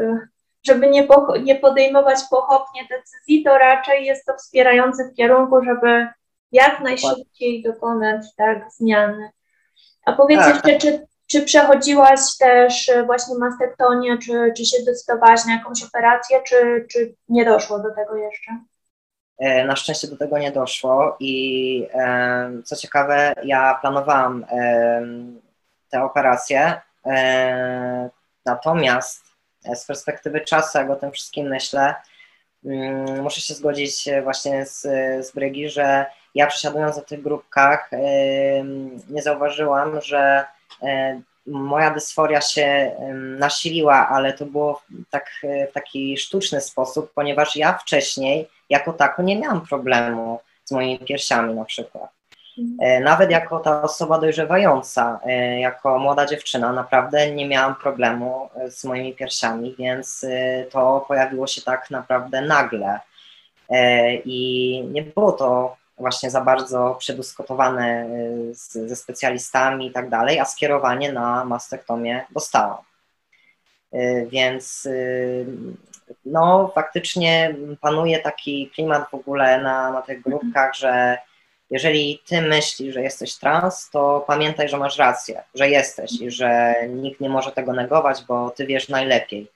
żeby nie, nie podejmować pochopnie decyzji, to raczej jest to wspierające w kierunku, żeby jak najszybciej dokonać tak zmiany. A powiedz tak. jeszcze, czy, czy przechodziłaś też e, właśnie mastektonię, czy, czy się zdecydowałaś na jakąś operację, czy, czy nie doszło do tego jeszcze? E, na szczęście do tego nie doszło i co ciekawe, ja planowałam tę operację, e, natomiast z perspektywy czasu, jak o tym wszystkim myślę, mm, muszę się zgodzić właśnie z, z Brygi, że ja przesiadując na tych grupkach nie zauważyłam, że moja dysforia się nasiliła, ale to było tak, w taki sztuczny sposób, ponieważ ja wcześniej jako tako nie miałam problemu z moimi piersiami na przykład. E, nawet jako ta osoba dojrzewająca, e, jako młoda dziewczyna, naprawdę nie miałam problemu e, z moimi piersiami, więc to pojawiło się tak naprawdę nagle. I nie było to właśnie za bardzo przedyskutowane z, ze specjalistami i tak dalej, a skierowanie na mastektomię dostałam. Więc no, faktycznie panuje taki klimat w ogóle na, na tych grupkach, że jeżeli ty myślisz, że jesteś trans, to pamiętaj, że masz rację, że jesteś i że nikt nie może tego negować, bo ty wiesz najlepiej.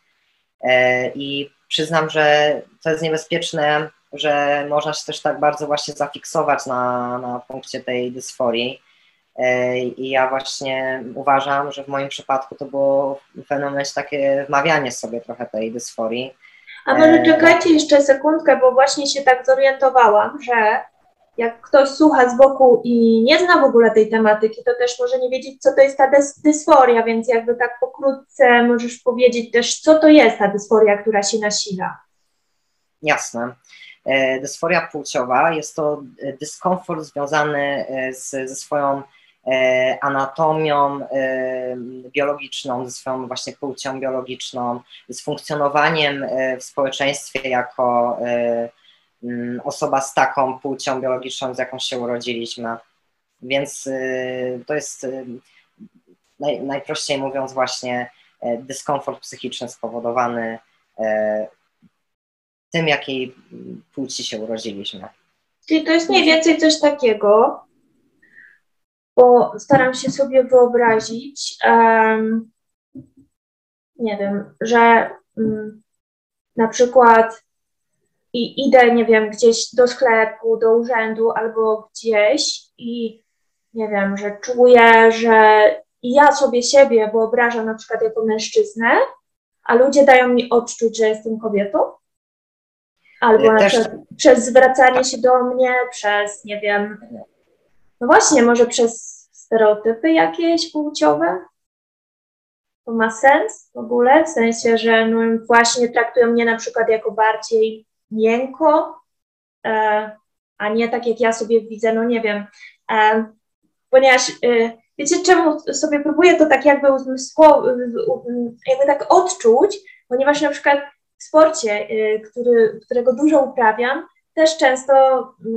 E, I przyznam, że to jest niebezpieczne, że można się też tak bardzo właśnie zafiksować na, na punkcie tej dysforii. E, I ja właśnie uważam, że w moim przypadku to było w pewnym momencie takie wmawianie sobie trochę tej dysforii. A może czekajcie jeszcze sekundkę, bo właśnie się tak zorientowałam, że jak ktoś słucha z boku i nie zna w ogóle tej tematyki, to też może nie wiedzieć, co to jest ta dys dysforia, więc jakby tak pokrótce możesz powiedzieć też, co to jest ta dysforia, która się nasila. Jasne. E, dysforia płciowa jest to e, dyskomfort związany e, z, ze swoją anatomią biologiczną, ze swoją właśnie płcią biologiczną, z funkcjonowaniem w społeczeństwie jako osoba z taką płcią biologiczną, z jaką się urodziliśmy. Więc y, to jest y, naj, najprościej mówiąc właśnie e, dyskomfort psychiczny spowodowany e, tym, jakiej płci się urodziliśmy. Czyli to jest mniej więcej coś takiego, bo staram się sobie wyobrazić, um, nie wiem, że um, na przykład i idę, nie wiem, gdzieś do sklepu, do urzędu albo gdzieś i nie wiem, że czuję, że ja sobie siebie wyobrażam na przykład jako mężczyznę, a ludzie dają mi odczuć, że jestem kobietą. Albo ja na przykład przez zwracanie się do mnie, przez, nie wiem, no właśnie, może przez stereotypy jakieś płciowe. To ma sens w ogóle, w sensie, że no właśnie traktują mnie na przykład jako bardziej miękko, e, a nie tak jak ja sobie widzę, no nie wiem, e, ponieważ e, wiecie czemu sobie próbuję to tak jakby jakby tak odczuć, ponieważ na przykład w sporcie, który, którego dużo uprawiam, też często,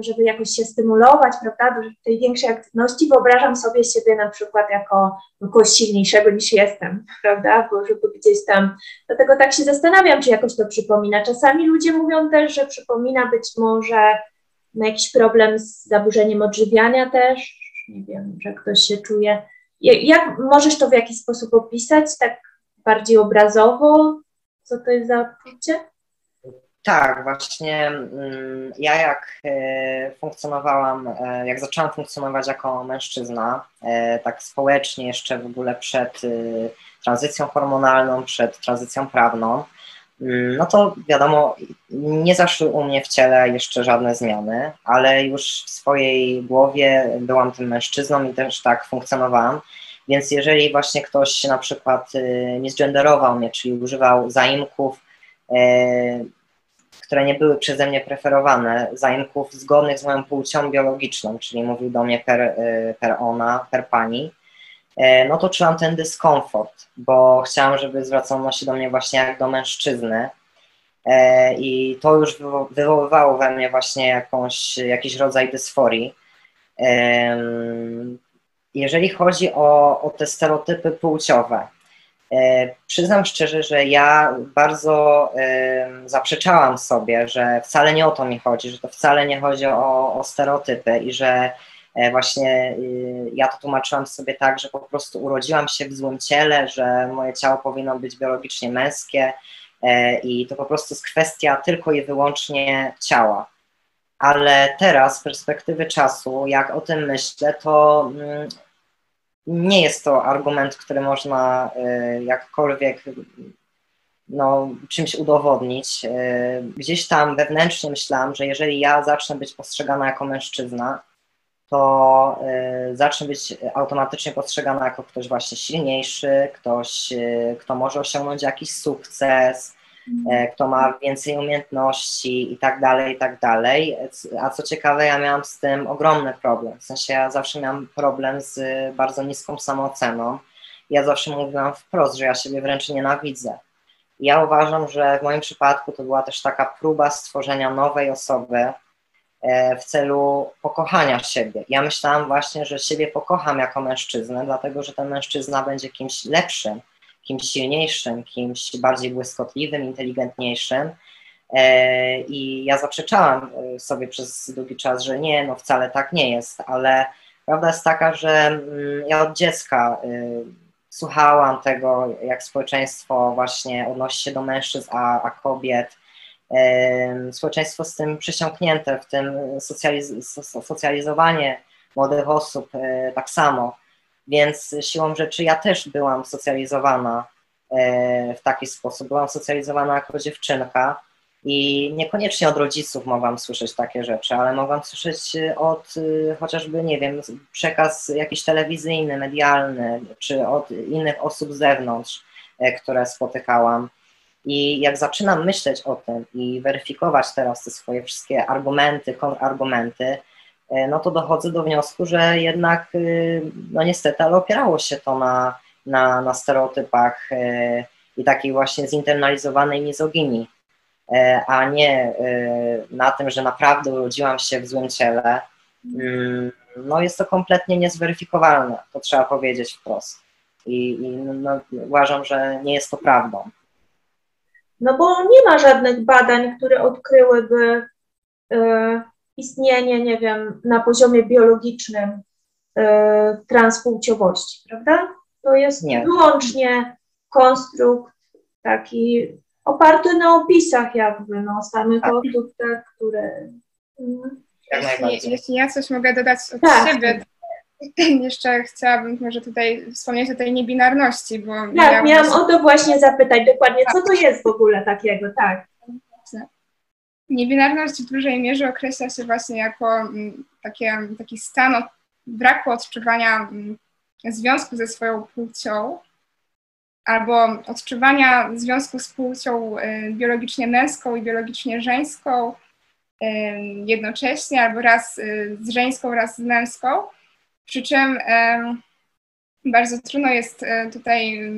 żeby jakoś się stymulować, prawda, do tej większej aktywności, wyobrażam sobie siebie na przykład jako kogoś silniejszego niż jestem, prawda, bo żeby gdzieś tam, dlatego tak się zastanawiam, czy jakoś to przypomina. Czasami ludzie mówią też, że przypomina być może na jakiś problem z zaburzeniem odżywiania też, nie wiem, że ktoś się czuje. Jak możesz to w jakiś sposób opisać, tak bardziej obrazowo, co to jest za uczucie? Tak, właśnie mm, ja jak e, funkcjonowałam, e, jak zaczęłam funkcjonować jako mężczyzna, e, tak społecznie jeszcze w ogóle przed tranzycją hormonalną, przed tranzycją prawną, mm, no to wiadomo, nie zaszły u mnie w ciele jeszcze żadne zmiany, ale już w swojej głowie byłam tym mężczyzną i też tak funkcjonowałam. Więc jeżeli właśnie ktoś na przykład nie zgenderował mnie, czyli używał zaimków, które nie były przeze mnie preferowane, zaimków zgodnych z moją płcią biologiczną, czyli mówił do mnie per, y, per ona, per pani, e, no to czułam ten dyskomfort, bo chciałam, żeby zwracano się do mnie właśnie jak do mężczyzny. E, I to już wywoływało we mnie właśnie jakąś, jakiś rodzaj dysforii. Jeżeli chodzi o, o te stereotypy płciowe, przyznam szczerze, że ja bardzo zaprzeczałam sobie, że wcale nie o to mi chodzi, że to wcale nie chodzi o, o stereotypy i że e, właśnie y, ja to tłumaczyłam sobie tak, że po prostu urodziłam się w złym ciele, że moje ciało powinno być biologicznie męskie e, i to po prostu jest kwestia tylko i wyłącznie ciała. Ale teraz, z perspektywy czasu, jak o tym myślę, to mm, nie jest to argument, który można e, jakkolwiek no, czymś udowodnić. E, gdzieś tam wewnętrznie myślałam, że jeżeli ja zacznę być postrzegana jako mężczyzna, to e, zacznę być automatycznie postrzegana jako ktoś właśnie silniejszy, ktoś, kto może osiągnąć jakiś sukces, kto ma więcej umiejętności i tak dalej, i tak dalej. A co ciekawe, ja miałam z tym ogromny problem. W sensie ja zawsze miałam problem z bardzo niską samooceną. Ja zawsze mówiłam wprost, że ja siebie wręcz nienawidzę. Ja uważam, że w moim przypadku to była też taka próba stworzenia nowej osoby, E, w celu pokochania siebie. Ja myślałam właśnie, że siebie pokocham jako mężczyznę, dlatego że ten mężczyzna będzie kimś lepszym, kimś silniejszym, kimś bardziej błyskotliwym, inteligentniejszym. E, I ja zaprzeczałam e, sobie przez długi czas, że nie, no wcale tak nie jest, ale prawda jest taka, że mm, ja od dziecka słuchałam tego, jak społeczeństwo właśnie odnosi się do mężczyzn, a, a kobiet, społeczeństwo z tym przysiągnięte, w tym socjaliz socjalizowanie młodych osób e, tak samo. Więc siłą rzeczy ja też byłam socjalizowana e, w taki sposób. Byłam socjalizowana jako dziewczynka i niekoniecznie od rodziców mogłam słyszeć takie rzeczy, ale mogłam słyszeć od e, chociażby, nie wiem, przekaz jakiś telewizyjny, medialny, czy od innych osób z zewnątrz, które spotykałam. I jak zaczynam myśleć o tym i weryfikować teraz te swoje wszystkie argumenty, kontrargumenty, e, no to dochodzę do wniosku, że jednak, e, no niestety, ale opierało się to na, na, na stereotypach e, i takiej właśnie zinternalizowanej mizoginii, a nie na tym, że naprawdę urodziłam się w złym ciele. Mm, no jest to kompletnie niezweryfikowalne, to trzeba powiedzieć wprost. I, i no, uważam, że nie jest to prawdą. No bo nie ma żadnych badań, które odkryłyby y, istnienie, nie wiem, na poziomie biologicznym y, transpłciowości, prawda? To jest nie. wyłącznie konstrukt taki oparty na opisach jakby, no, samych tak. osób, tak, które... Mm. Jeśli, jeśli ja coś mogę dodać od tak. siebie, jeszcze chciałabym może tutaj wspomnieć o tej niebinarności, bo... Tak, miałam, miałam o to właśnie zapytać dokładnie, co to jest w ogóle takiego, tak. Niebinarność w dużej mierze określa się właśnie jako mm, takie, taki stan braku odczuwania mm, związku ze swoją płcią, albo odczuwania związku z płcią y, biologicznie męską i biologicznie żeńską y, jednocześnie, albo raz y, z żeńską, raz z męską, przy czym bardzo trudno jest tutaj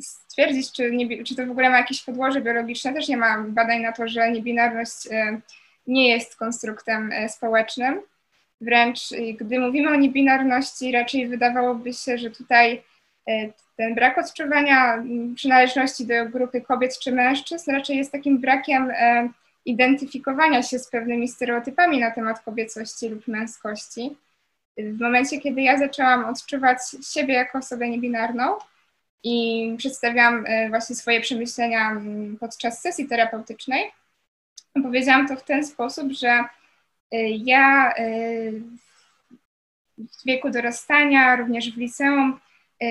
stwierdzić, czy, nie, czy to w ogóle ma jakieś podłoże biologiczne. Też nie ma badań na to, że niebinarność e, nie jest konstruktem e, społecznym. Wręcz gdy mówimy o niebinarności, raczej wydawałoby się, że tutaj ten brak odczuwania przynależności do grupy kobiet czy mężczyzn raczej jest takim brakiem identyfikowania się z pewnymi stereotypami na temat kobiecości lub męskości w momencie, kiedy ja zaczęłam odczuwać siebie jako osobę niebinarną i przedstawiałam e, właśnie swoje przemyślenia mm, podczas sesji terapeutycznej, powiedziałam to w ten sposób, że e, ja e, w wieku dorastania, również w liceum,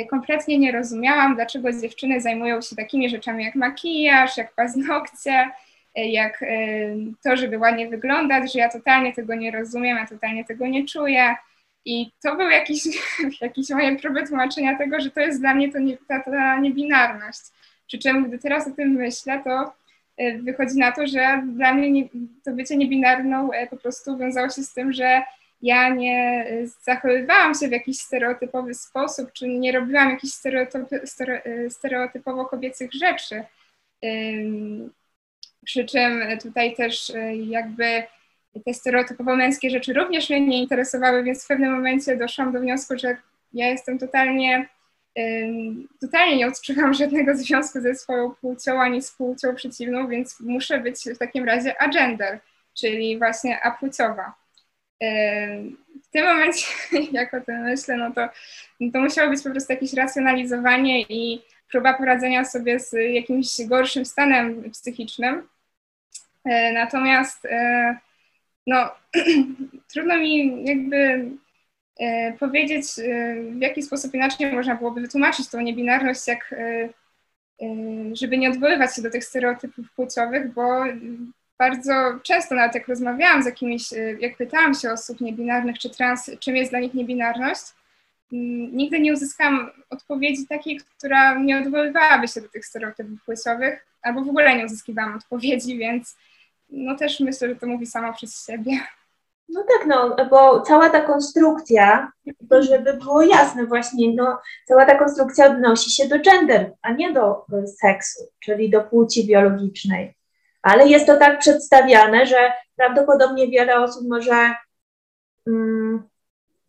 kompletnie nie rozumiałam, dlaczego dziewczyny zajmują się takimi rzeczami jak makijaż, jak paznokcie, jak to, żeby ładnie wyglądać, że ja totalnie tego nie rozumiem, ja totalnie tego nie czuję. I to był jakiś, jakieś moje próby tłumaczenia tego, że to jest dla mnie to nie, ta, ta niebinarność. Przy czym, gdy teraz o tym myślę, to e, wychodzi na to, że dla mnie nie, to bycie niebinarną e, po prostu wiązało się z tym, że ja nie e, zachowywałam się w jakiś stereotypowy sposób, czy nie robiłam jakichś stereotypowo kobiecych rzeczy. Przy czym tutaj też jakby te stereotypowo męskie rzeczy również mnie nie interesowały, więc w pewnym momencie doszłam do wniosku, że ja jestem totalnie, totalnie nie odczuwam żadnego związku ze swoją płcią ani z płcią przeciwną, więc muszę być w takim razie agender, czyli właśnie apłciowa. W tym momencie, jak o tym myślę, no to, no to musiało być po prostu jakieś racjonalizowanie i próba poradzenia sobie z jakimś gorszym stanem psychicznym. Natomiast e, no, trudno mi jakby e, powiedzieć, e, w jaki sposób inaczej można byłoby wytłumaczyć tą niebinarność, jak e, żeby nie odwoływać się do tych stereotypów płciowych, bo bardzo często nawet jak rozmawiałam z jakimiś, jak pytałam się osób niebinarnych czy trans, czym jest dla nich niebinarność, nigdy nie uzyskałam odpowiedzi takiej, która nie odwoływałaby się do tych stereotypów płciowych, albo w ogóle nie uzyskiwałam odpowiedzi, więc no też myślę, że to mówi samo przez siebie. No tak, no, bo cała ta konstrukcja, to żeby było jasne właśnie, no, cała ta konstrukcja odnosi się do gender, a nie do seksu, czyli do płci biologicznej. Ale jest to tak przedstawiane, że prawdopodobnie wiele osób może mm,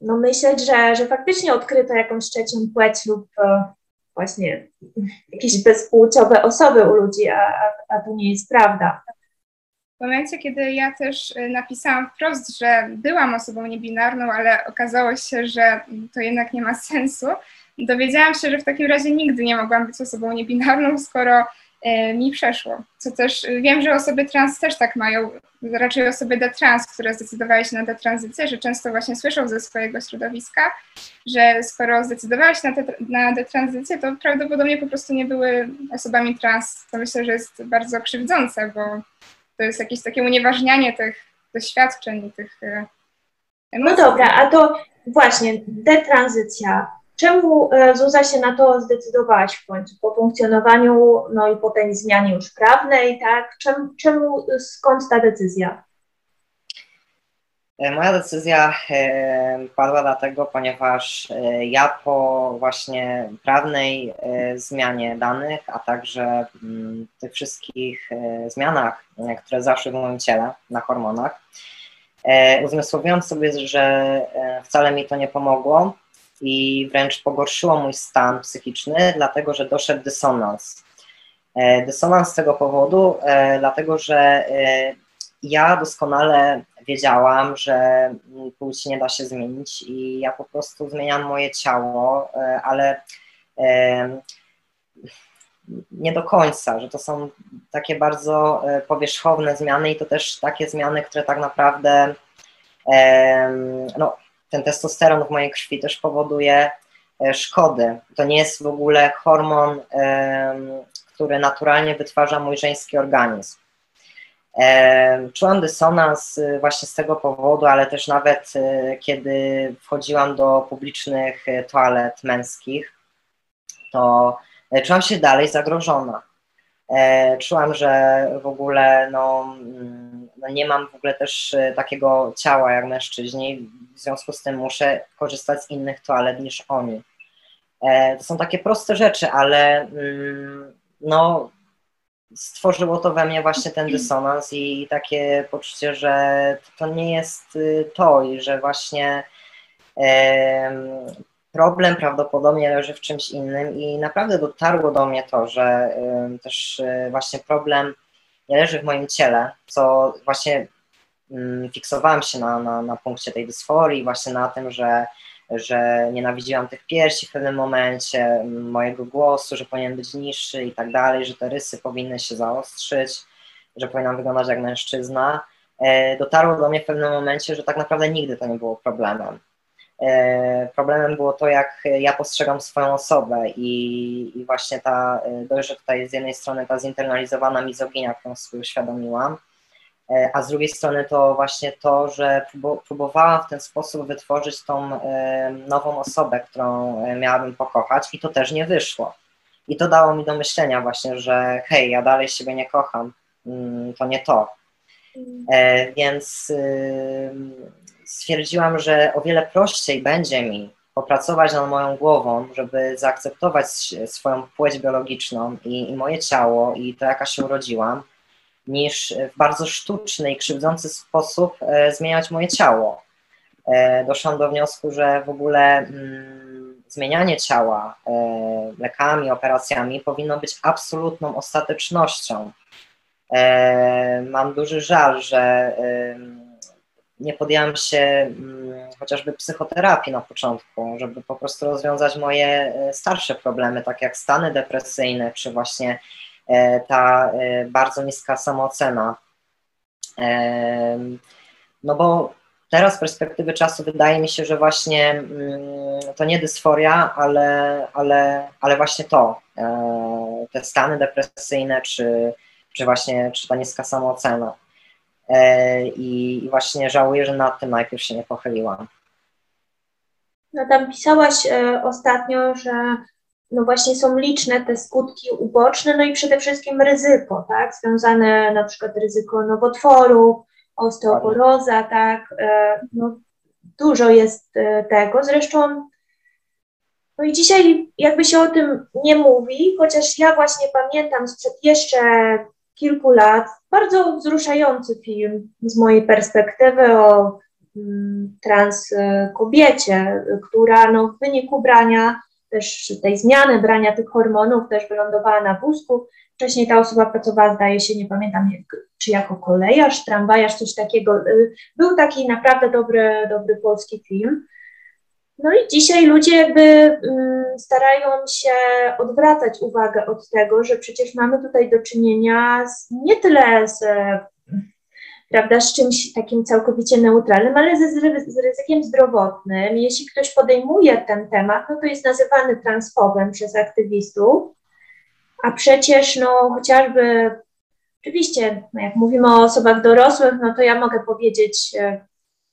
no, myśleć, że, że faktycznie odkryto jakąś trzecią płeć lub e, właśnie jakieś bezpłciowe osoby u ludzi, a, a, a to nie jest prawda. W momencie, kiedy ja też y, napisałam wprost, że byłam osobą niebinarną, ale okazało się, że to jednak nie ma sensu, dowiedziałam się, że w takim razie nigdy nie mogłam być osobą niebinarną, skoro y, mi przeszło. Co też y, wiem, że osoby trans też tak mają, raczej osoby detrans, które zdecydowały się na detranzycję, że często właśnie słyszą ze swojego środowiska, że skoro zdecydowały się na, te, na detranzycję, to prawdopodobnie po prostu nie były osobami trans. To myślę, że jest bardzo krzywdzące, bo to jest jakieś takie unieważnianie tych doświadczeń, tych e, emocji. No dobra, a to właśnie detranzycja. Czemu e, Zuza się na to zdecydowałaś w końcu? Po funkcjonowaniu, no i po tej zmianie już prawnej, tak? Czemu, czemu skąd ta decyzja? E, moja decyzja e, padła dlatego, ponieważ e, ja po właśnie prawnej zmianie danych, a także mm, tych wszystkich zmianach, które zaszły w moim ciele na hormonach, uzmysłowiłam sobie, że wcale mi to nie pomogło i wręcz pogorszyło mój stan psychiczny, dlatego że doszedł dysonans. Dysonans z tego powodu, dlatego że ja doskonale wiedziałam, że płci nie da się zmienić i ja po prostu zmieniam moje ciało, e, ale e, nie do końca, że to są takie bardzo e, powierzchowne zmiany i to też takie zmiany, które tak naprawdę no, ten testosteron w mojej krwi też powoduje szkody. To nie jest w ogóle hormon, który naturalnie wytwarza mój żeński organizm. Czułam dysonans y, właśnie z tego powodu, ale też nawet y, kiedy wchodziłam do publicznych y, toalet męskich, to czułam się dalej zagrożona. E, czułam, że w ogóle no, mm, no nie mam w ogóle też takiego ciała jak mężczyźni, w związku z tym muszę korzystać z innych toalet niż oni. E, to są takie proste rzeczy, ale mm, no, stworzyło to we mnie właśnie ten dysonans i takie poczucie, że to nie jest y, to i że właśnie problem prawdopodobnie leży w czymś innym i naprawdę dotarło do mnie to, że też y, właśnie problem nie leży w moim ciele, co właśnie mm, fiksowałem się na, na, na punkcie tej dysforii, właśnie na tym, że że nienawidziłam tych piersi w pewnym momencie, mojego głosu, że powinien być niższy i tak dalej, że te rysy powinny się zaostrzyć, że powinnam wyglądać jak mężczyzna. E, dotarło do mnie w pewnym momencie, że tak naprawdę nigdy to nie było problemem. E, problemem było to, jak ja postrzegam swoją osobę i, i właśnie ta, e, dość, że tutaj z jednej strony ta zinternalizowana mizoginia, którą sobie uświadomiłam, a z drugiej strony to właśnie to, że próbowałam w ten sposób wytworzyć tą e, nową osobę, którą e, miałabym pokochać i to też nie wyszło. I to dało mi do myślenia właśnie, że hej, ja dalej siebie nie kocham, mm, to nie to. Więc stwierdziłam, że o wiele prościej będzie mi popracować nad moją głową, żeby zaakceptować swoją płeć biologiczną i, i moje ciało i to, jaka się urodziłam, niż w bardzo sztuczny i krzywdzący sposób e, zmieniać moje ciało. E, doszłam do wniosku, że w ogóle mm, zmienianie ciała e, lekami, operacjami powinno być absolutną ostatecznością. Mam duży żal, że nie podjęłam się mm, chociażby psychoterapii na początku, żeby po prostu rozwiązać moje starsze problemy, tak jak stany depresyjne, czy właśnie ta e, bardzo niska samoocena. E, no bo teraz z perspektywy czasu wydaje mi się, że właśnie mm, to nie dysforia, ale, ale, ale właśnie to, te stany depresyjne, czy, czy właśnie czy ta niska samoocena. I właśnie żałuję, że nad tym najpierw się nie pochyliłam. No tam pisałaś ostatnio, że no właśnie są liczne te skutki uboczne, no i przede wszystkim ryzyko, tak, związane na przykład ryzyko nowotworów, osteoporoza, tak, e, no dużo jest e, tego, zresztą no i dzisiaj jakby się o tym nie mówi, chociaż ja właśnie pamiętam sprzed jeszcze kilku lat bardzo wzruszający film z mojej perspektywy o mm, trans kobiecie, która no, w wyniku brania też tej zmiany brania tych hormonów też wylądowała na wózku. Wcześniej ta osoba pracowała, zdaje się, nie pamiętam, czy jako kolejarz, tramwajarz, coś takiego. Y, był taki naprawdę dobry, dobry polski film. No i dzisiaj ludzie jakby mm, starają się odwracać uwagę od tego, że przecież mamy tutaj do czynienia z, nie tyle z, prawda, z czymś takim całkowicie neutralnym, ale ze, z ryzykiem zdrowotnym. Jeśli ktoś podejmuje ten temat, no to jest nazywany transfobem przez aktywistów, a przecież no chociażby, oczywiście, no jak mówimy o osobach dorosłych, no to ja mogę powiedzieć, e,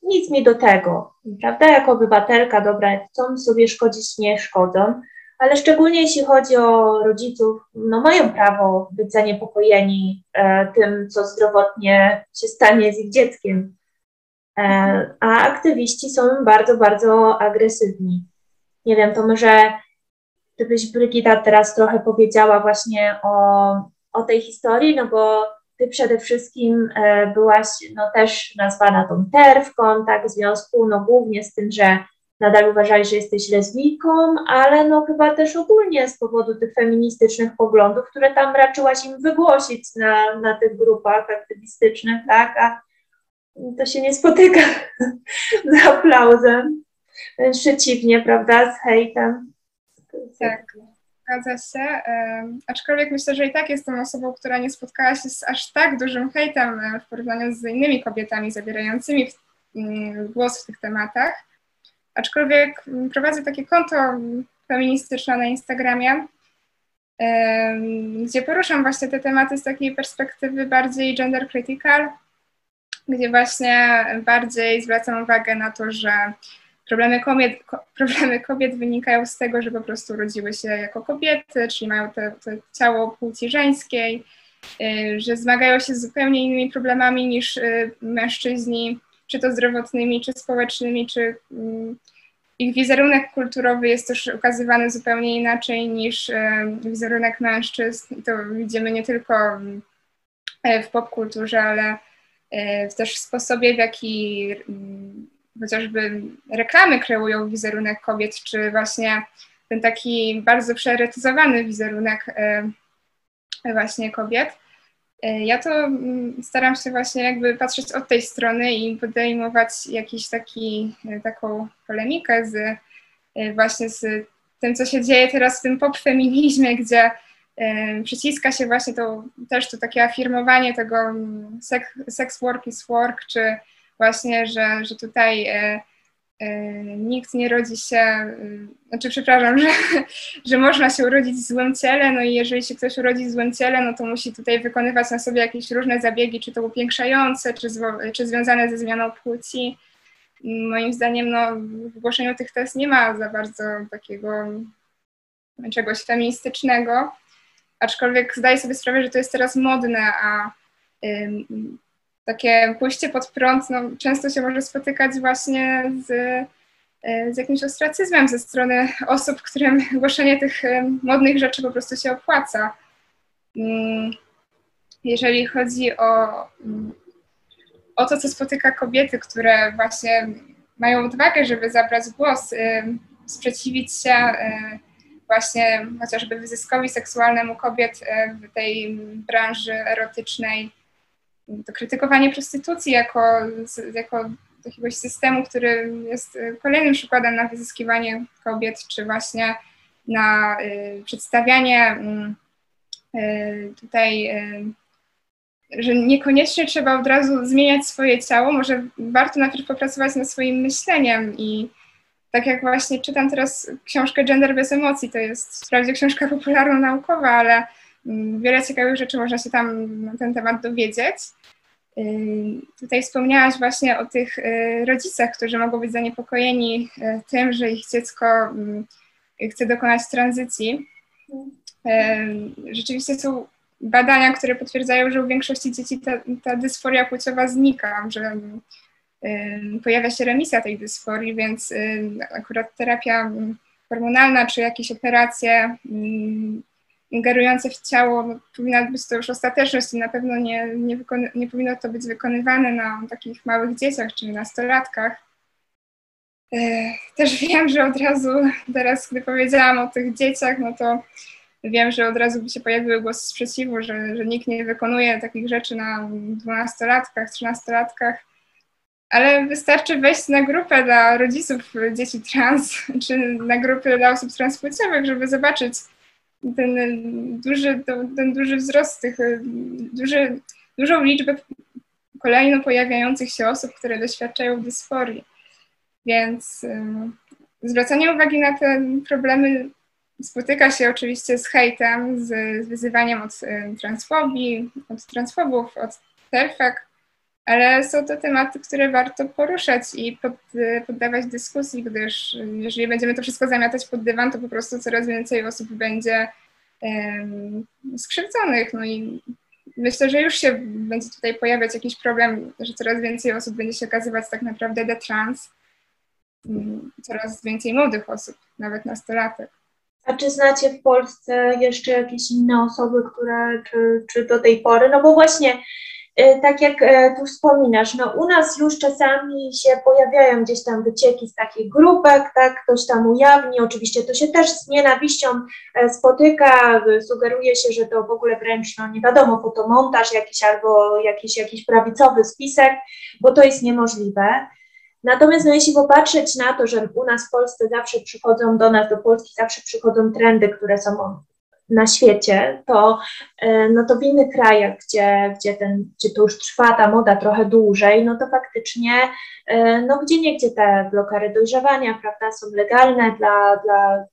nic mi do tego, prawda? Jako obywatelka, dobra, chcą sobie szkodzić, nie szkodzą, ale szczególnie jeśli chodzi o rodziców, no mają prawo być zaniepokojeni e, tym, co zdrowotnie się stanie z ich dzieckiem. E, a aktywiści są bardzo, bardzo agresywni. Nie wiem, to może gdybyś Brygida teraz trochę powiedziała właśnie o, o tej historii, no bo ty przede wszystkim e, byłaś no, też nazwana tą terwką, tak, w związku no, głównie z tym, że nadal uważali, że jesteś lesbijką, ale no chyba też ogólnie z powodu tych feministycznych poglądów, które tam raczyłaś im wygłosić na, na tych grupach aktywistycznych, tak, a to się nie spotyka z aplauzem, przeciwnie, prawda, z hejtem. Tak. Zgadza się. aczkolwiek myślę, że i tak jestem osobą, która nie spotkała się z aż tak dużym hejtem e, w porównaniu z innymi kobietami zabierającymi mm, głos w tych tematach. Aczkolwiek prowadzę takie konto feministyczne na Instagramie, gdzie poruszam właśnie te tematy z takiej perspektywy bardziej gender critical, gdzie właśnie bardziej zwracam uwagę na to, że Problemy kobiet, problemy kobiet wynikają z tego, że po prostu urodziły się jako kobiety, czyli mają te, te ciało płci żeńskiej, y, że zmagają się z zupełnie innymi problemami niż y, mężczyźni, czy to zdrowotnymi, czy społecznymi, czy mm, ich wizerunek kulturowy jest też ukazywany zupełnie inaczej niż y, wizerunek mężczyzn. I to widzimy nie tylko w popkulturze, ale też w sposobie, w jaki mm, chociażby reklamy kreują wizerunek kobiet, czy właśnie ten taki bardzo przeeretyzowany wizerunek e, właśnie kobiet. E, ja to mm, staram się właśnie jakby patrzeć od tej strony i podejmować jakiś taki, e, taką polemikę z właśnie z tym, co się dzieje teraz w tym popfeminizmie, gdzie przyciska się właśnie to też to takie afirmowanie tego mm, sex, sex work is work, czy właśnie, że, że tutaj e, e, nikt nie rodzi się, e, znaczy przepraszam, że, że można się urodzić w złym ciele, no i jeżeli się ktoś urodzi w złym ciele, no to musi tutaj wykonywać na sobie jakieś różne zabiegi, czy to upiększające, czy, czy związane ze zmianą płci. Moim zdaniem no, w ogłoszeniu tych test nie ma za bardzo takiego czegoś feministycznego, aczkolwiek zdaję sobie sprawę, że to jest teraz modne, a takie pójście pod prąd no, często się może spotykać właśnie z, e, z jakimś ostracyzmem ze strony osób, którym głoszenie tych e, modnych rzeczy po prostu się opłaca. Mm, jeżeli chodzi o, mm, o to, co spotyka kobiety, które właśnie mają odwagę, żeby zabrać głos, e, sprzeciwić się właśnie chociażby wyzyskowi seksualnemu kobiet w tej branży erotycznej, to krytykowanie prostytucji jako, jako jakiegoś systemu, który jest y, kolejnym przykładem na wyzyskiwanie kobiet, czy właśnie na y, przedstawianie y, tutaj, y, że niekoniecznie trzeba od razu zmieniać swoje ciało, może warto najpierw popracować nad swoim myśleniem i tak jak właśnie czytam teraz książkę Gender bez emocji, to jest wprawdzie książka popularno-naukowa, ale wiele ciekawych rzeczy można się tam na ten temat dowiedzieć. Y, tutaj wspomniałaś właśnie o tych y, rodzicach, którzy mogą być zaniepokojeni y, tym, że ich dziecko mm, chce dokonać tranzycji. Rzeczywiście są badania, które potwierdzają, że u większości dzieci ta, ta dysforia płciowa znika, że pojawia się remisja tej dysforii, więc akurat terapia hormonalna czy jakieś operacje ingerujące w ciało no, powinna być to już ostateczność i na pewno nie, nie, nie powinno to być wykonywane na takich małych dzieciach czy nastolatkach. Też wiem, że od razu teraz, gdy powiedziałam o tych dzieciach, no to wiem, że od razu by się pojawiły głosy sprzeciwu, że, że nikt nie wykonuje takich rzeczy na dwunastolatkach, trzynastolatkach, ale wystarczy wejść na grupę dla rodziców dzieci trans, czy na grupę dla osób transpłciowych, żeby zobaczyć ten duży, ten duży wzrost tych, duży, dużą liczbę kolejno pojawiających się osób, które doświadczają dysforii. Więc zwracanie uwagi na te problemy spotyka się oczywiście z hejtem, z, z wyzywaniem od transfobii, od transfobów, od terfek, ale są to tematy, które warto poruszać i pod, poddawać dyskusji, gdyż jeżeli będziemy to wszystko zamiatać pod dywan, to po prostu coraz więcej osób będzie um, skrzywdzonych. No i myślę, że już się będzie tutaj pojawiać jakiś problem, że coraz więcej osób będzie się okazywać tak naprawdę detrans, um, coraz więcej młodych osób, nawet nastolatek. A czy znacie w Polsce jeszcze jakieś inne osoby, które, czy, czy do tej pory, no bo właśnie tak jak e, tu wspominasz, no u nas już czasami się pojawiają gdzieś tam wycieki z takich grupek, tak, ktoś tam ujawni, oczywiście to się też z nienawiścią e, spotyka, sugeruje się, że to w ogóle wręcz, no nie wiadomo, fotomontaż jakiś albo jakiś, jakiś prawicowy spisek, bo to jest niemożliwe. Natomiast no, jeśli popatrzeć na to, że u nas w Polsce zawsze przychodzą do nas, do Polski zawsze przychodzą trendy, które są na świecie, to, e, no to w innych krajach, gdzie, gdzie, ten, gdzie to już trwa ta moda trochę dłużej, no to faktycznie, e, no gdzie nie gdzie te blokary dojrzewania, prawda, są legalne dla, dla,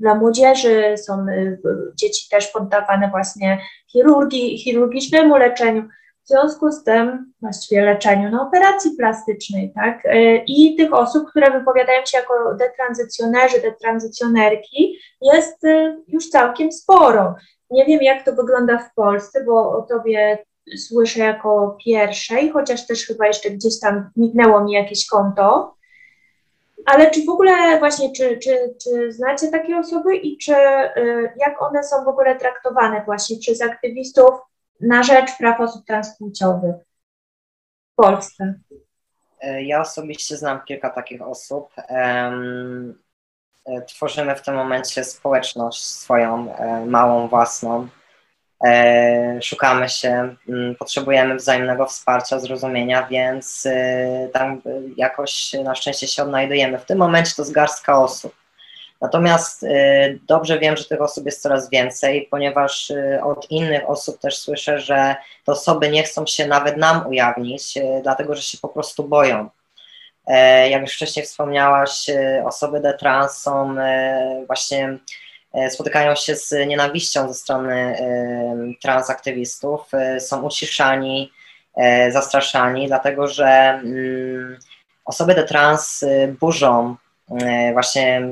dla młodzieży, są e, dzieci też poddawane właśnie chirurgii, chirurgicznemu leczeniu, w związku z tym właściwie leczeniu na operacji plastycznej, tak? E, I tych osób, które wypowiadają się jako detranzycjonerzy, detranzycjonerki jest e, już całkiem sporo. Nie wiem, jak to wygląda w Polsce, bo o tobie słyszę jako pierwszej, chociaż też chyba jeszcze gdzieś tam mignęło mi jakieś konto. Ale czy w ogóle właśnie, czy, czy, czy znacie takie osoby i czy e, jak one są w ogóle traktowane właśnie przez aktywistów na rzecz praw osób transpłciowych w Polsce? E, ja osobiście znam kilka takich osób. E, tworzymy w tym momencie społeczność swoją, e, małą, własną. Szukamy się, potrzebujemy wzajemnego wsparcia, zrozumienia, więc tam jakoś na szczęście się odnajdujemy. W tym momencie to jest garstka osób. Natomiast y, dobrze wiem, że tych osób jest coraz więcej, ponieważ y, od innych osób też słyszę, że te osoby nie chcą się nawet nam ujawnić, y, dlatego że się po prostu boją. E, jak już wcześniej wspomniałaś, osoby detrans są właśnie spotykają się z nienawiścią ze strony transaktywistów, są uciszani, zastraszani, dlatego że mm, osoby detrans burzą właśnie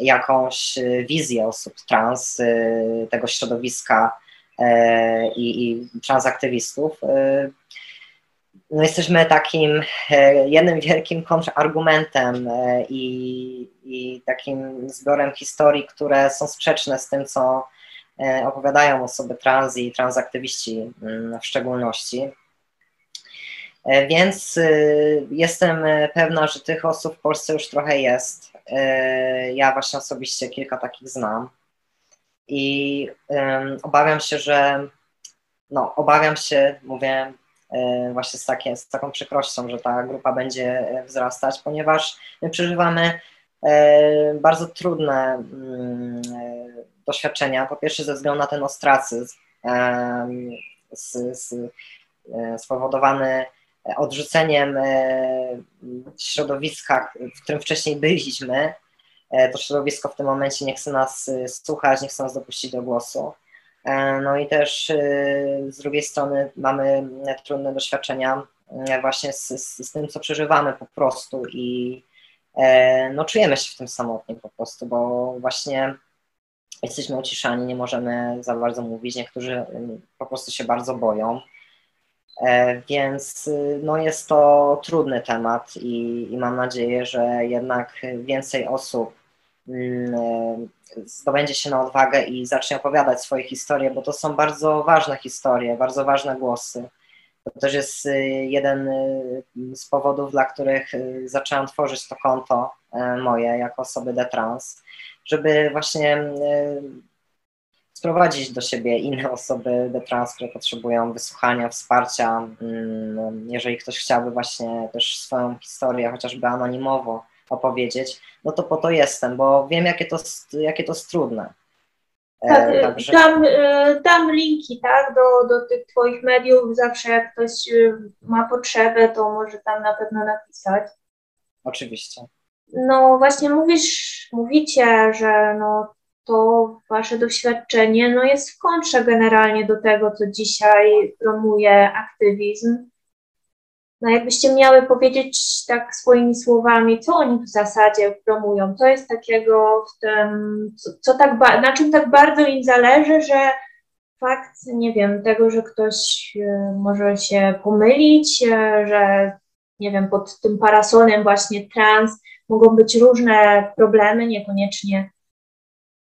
jakąś y, wizję osób trans, y, tego środowiska y, i, i transaktywistów. No jesteśmy takim jednym wielkim kontrargumentem i, i takim zbiorem historii, które są sprzeczne z tym, co opowiadają osoby trans i transaktywiści mm, w szczególności. Więc jestem pewna, że tych osób w Polsce już trochę jest. E, ja właśnie osobiście kilka takich znam i obawiam się, że no, obawiam się, mówię e, właśnie z, takie, z taką przykrością, że ta grupa będzie wzrastać, ponieważ my przeżywamy e, bardzo trudne mm, doświadczenia. Po pierwsze, ze względu na ten ostracyzm spowodowany odrzuceniem e, środowiska, w którym wcześniej byliśmy, e, to środowisko w tym momencie nie chce nas e, słuchać, nie chce nas dopuścić do głosu. No i też z drugiej strony mamy trudne doświadczenia właśnie z, z, z tym, co przeżywamy po prostu i, no czujemy się w tym samotnie po prostu, bo właśnie jesteśmy uciszani, nie możemy za bardzo mówić, niektórzy po prostu się bardzo boją. E, więc y, no jest to trudny temat i, i mam nadzieję, że jednak więcej osób mm, e, zdobędzie się na odwagę i zacznie opowiadać swoje historie, bo to są bardzo ważne historie, bardzo ważne głosy. To też jest y, jeden y, z powodów, dla których zaczęłam tworzyć to konto e, moje jako osoby detrans, żeby właśnie sprowadzić do siebie inne osoby do trans, które potrzebują wysłuchania, wsparcia. Mm, jeżeli ktoś chciałby właśnie też swoją historię chociażby anonimowo opowiedzieć, no to po to jestem, bo wiem, jakie to, jakie to jest trudne. E, tak, Także... dam, e, dam linki tak, do, do tych Twoich mediów. Zawsze jak ktoś e, ma potrzebę, to może tam na pewno napisać. Oczywiście. No właśnie mówisz, mówicie, że no, to wasze doświadczenie no, jest w kontrze generalnie do tego, co dzisiaj promuje aktywizm. No jakbyście miały powiedzieć tak swoimi słowami, co oni w zasadzie promują, co jest takiego w tym, co, co tak, na czym tak bardzo im zależy, że fakt, nie wiem, tego, że ktoś e, może się pomylić, e, że nie wiem, pod tym parasolem właśnie trans mogą być różne problemy, niekoniecznie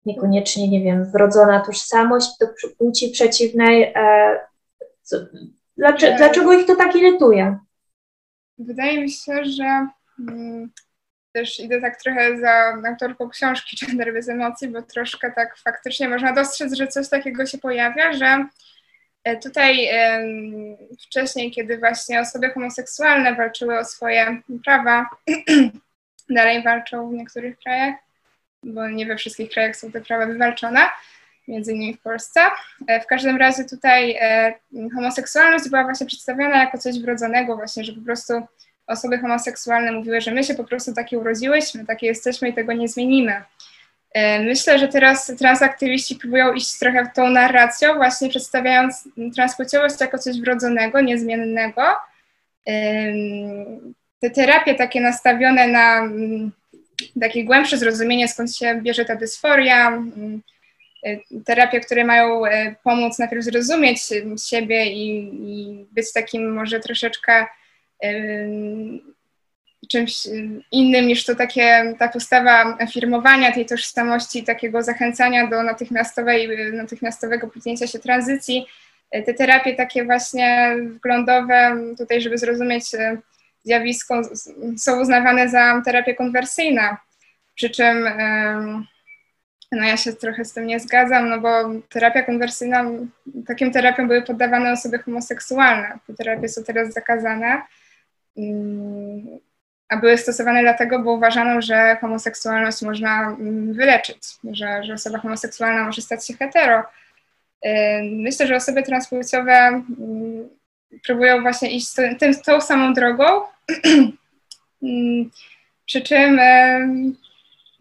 niekoniecznie, nie wiem, wrodzona tożsamość do płci przeciwnej. E, co, dlaczego, dlaczego ich to tak irytuje? Wydaje mi się, że mm, też idę tak trochę za autorką książki Gender bez emocji, bo troszkę tak faktycznie można dostrzec, że coś takiego się pojawia, że e, tutaj wcześniej, kiedy właśnie osoby homoseksualne walczyły o swoje prawa, dalej walczą w niektórych krajach, bo nie we wszystkich krajach są te prawa wywalczone, między innymi w Polsce. E, w każdym razie tutaj e, homoseksualność była właśnie przedstawiona jako coś wrodzonego właśnie, że po prostu osoby homoseksualne mówiły, że my się po prostu takie urodziłyśmy, takie jesteśmy i tego nie zmienimy. E, myślę, że teraz transaktywiści próbują iść trochę w tą narracją, właśnie przedstawiając transpłciowość jako coś wrodzonego, niezmiennego. Te terapie takie nastawione na mm, takie głębsze zrozumienie, skąd się bierze ta dysforia, mm, y, terapie, które mają y, pomóc najpierw zrozumieć siebie i, i być takim może troszeczkę czymś innym niż to takie, ta postawa afirmowania tej tożsamości, takiego zachęcania do natychmiastowej, natychmiastowego podjęcia się tranzycji. Y, te terapie takie właśnie wglądowe, tutaj żeby zrozumieć zjawisko są uznawane za terapię konwersyjną. Przy czym no ja się trochę z tym nie zgadzam, no bo terapia konwersyjna, takim terapią były poddawane osoby homoseksualne. Te terapie są teraz zakazane, mm, a były stosowane dlatego, bo uważano, że homoseksualność można mm, wyleczyć, że, że osoba homoseksualna może stać się hetero. Myślę, że osoby transpłciowe mm, próbują właśnie iść tym, tą samą drogą, mm, przy czym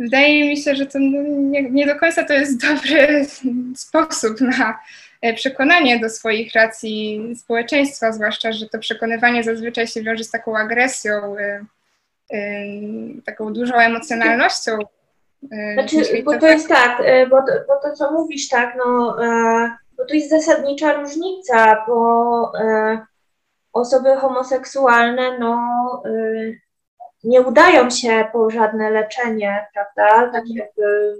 wydaje mi się, że to nie, nie, do końca to jest dobry sposób na e, przekonanie do swoich racji społeczeństwa, zwłaszcza, że to przekonywanie zazwyczaj się wiąże z taką agresją, e, e, taką dużą emocjonalnością. Znaczy, bo to jest tak, bo to, bo to co mówisz, tak, no, bo to jest zasadnicza różnica, bo osoby homoseksualne, no, y, nie udają się po żadne leczenie, prawda? Tak jakby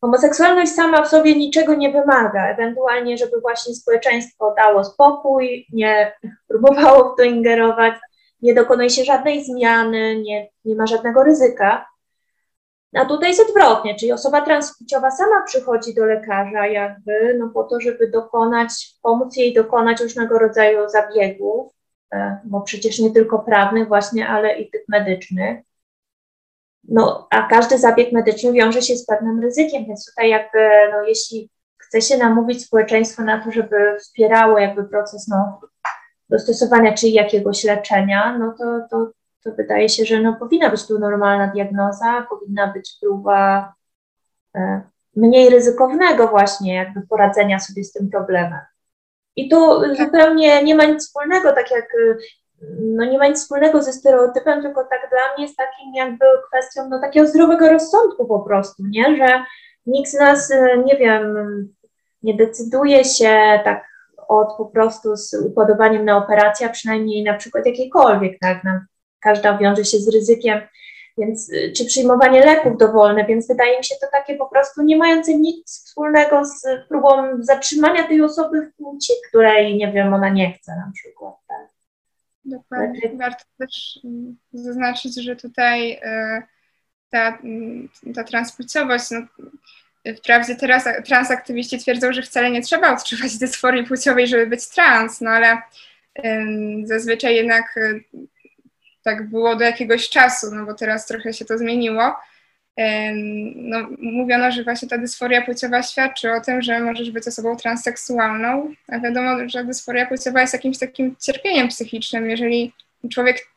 homoseksualność sama w sobie niczego nie wymaga, ewentualnie, żeby właśnie społeczeństwo dało spokój, nie próbowało w to ingerować, nie dokonuje się żadnej zmiany, nie, nie ma żadnego ryzyka. A tutaj jest odwrotnie, czyli osoba transpłciowa sama przychodzi do lekarza jakby, no po to, żeby dokonać, pomóc jej dokonać różnego rodzaju zabiegów, E, bo przecież nie tylko prawnych właśnie, ale i tych medycznych. No, a każdy zabieg medyczny wiąże się z pewnym ryzykiem, więc tutaj jakby, no, jeśli chce się namówić społeczeństwo na to, żeby wspierało jakby proces, no, dostosowania czy jakiegoś leczenia, no to, to, to wydaje się, że no, powinna być tu normalna diagnoza, powinna być próba e, mniej ryzykownego właśnie jakby poradzenia sobie z tym problemem. I tu zupełnie nie ma nic wspólnego, tak jak y, no nie ma nic wspólnego ze stereotypem, tylko tak dla mnie jest takim jakby kwestią no takiego zdrowego rozsądku po prostu, nie? Że nikt z nas, e, nie wiem, nie decyduje się tak od po prostu z upodobaniiem na operację, przynajmniej na przykład jakiejkolwiek, tak? No, każda wiąże się z ryzykiem, więc y, czy przyjmowanie leków dowolne, więc wydaje mi się to takie po prostu nie mające nic wspólnego z próbą zatrzymania tej osoby w płci, której, nie wiem, ona nie chce na przykład, tak? Dokładnie. Tak. Warto też mm, zaznaczyć, że tutaj y, ta, mm, ta transpłciowość, no, Wprawdzie teraz transaktywiści twierdzą, że wcale nie trzeba odczuwać dysforii płciowej, żeby być trans, no ale zazwyczaj jednak tak było do jakiegoś czasu, no bo teraz trochę się to zmieniło. No, mówiono, że właśnie ta dysforia płciowa świadczy o tym, że możesz być osobą transseksualną, a wiadomo, że dysforia płciowa jest jakimś takim cierpieniem psychicznym. Jeżeli człowiek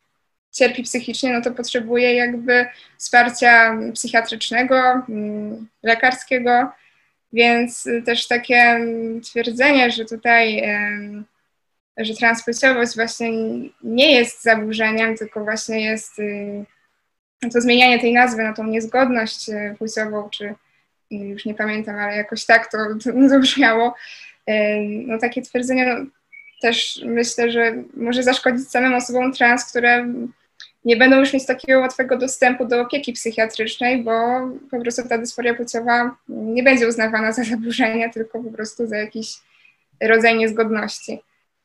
cierpi psychicznie, no to potrzebuje jakby wsparcia psychiatrycznego, mm, lekarskiego, więc też takie twierdzenie, że tutaj, że transpłciowość właśnie nie jest zaburzeniem, tylko właśnie jest y, to zmienianie tej nazwy na tą niezgodność y, płciową, czy y, już nie pamiętam, ale jakoś tak to, to, to. No takie twierdzenie no, też myślę, że może zaszkodzić samym osobom trans, które nie będą już mieć takiego łatwego dostępu do opieki psychiatrycznej, bo po prostu ta dysforia płciowa nie będzie uznawana za zaburzenie, tylko po prostu za jakiś rodzaj niezgodności.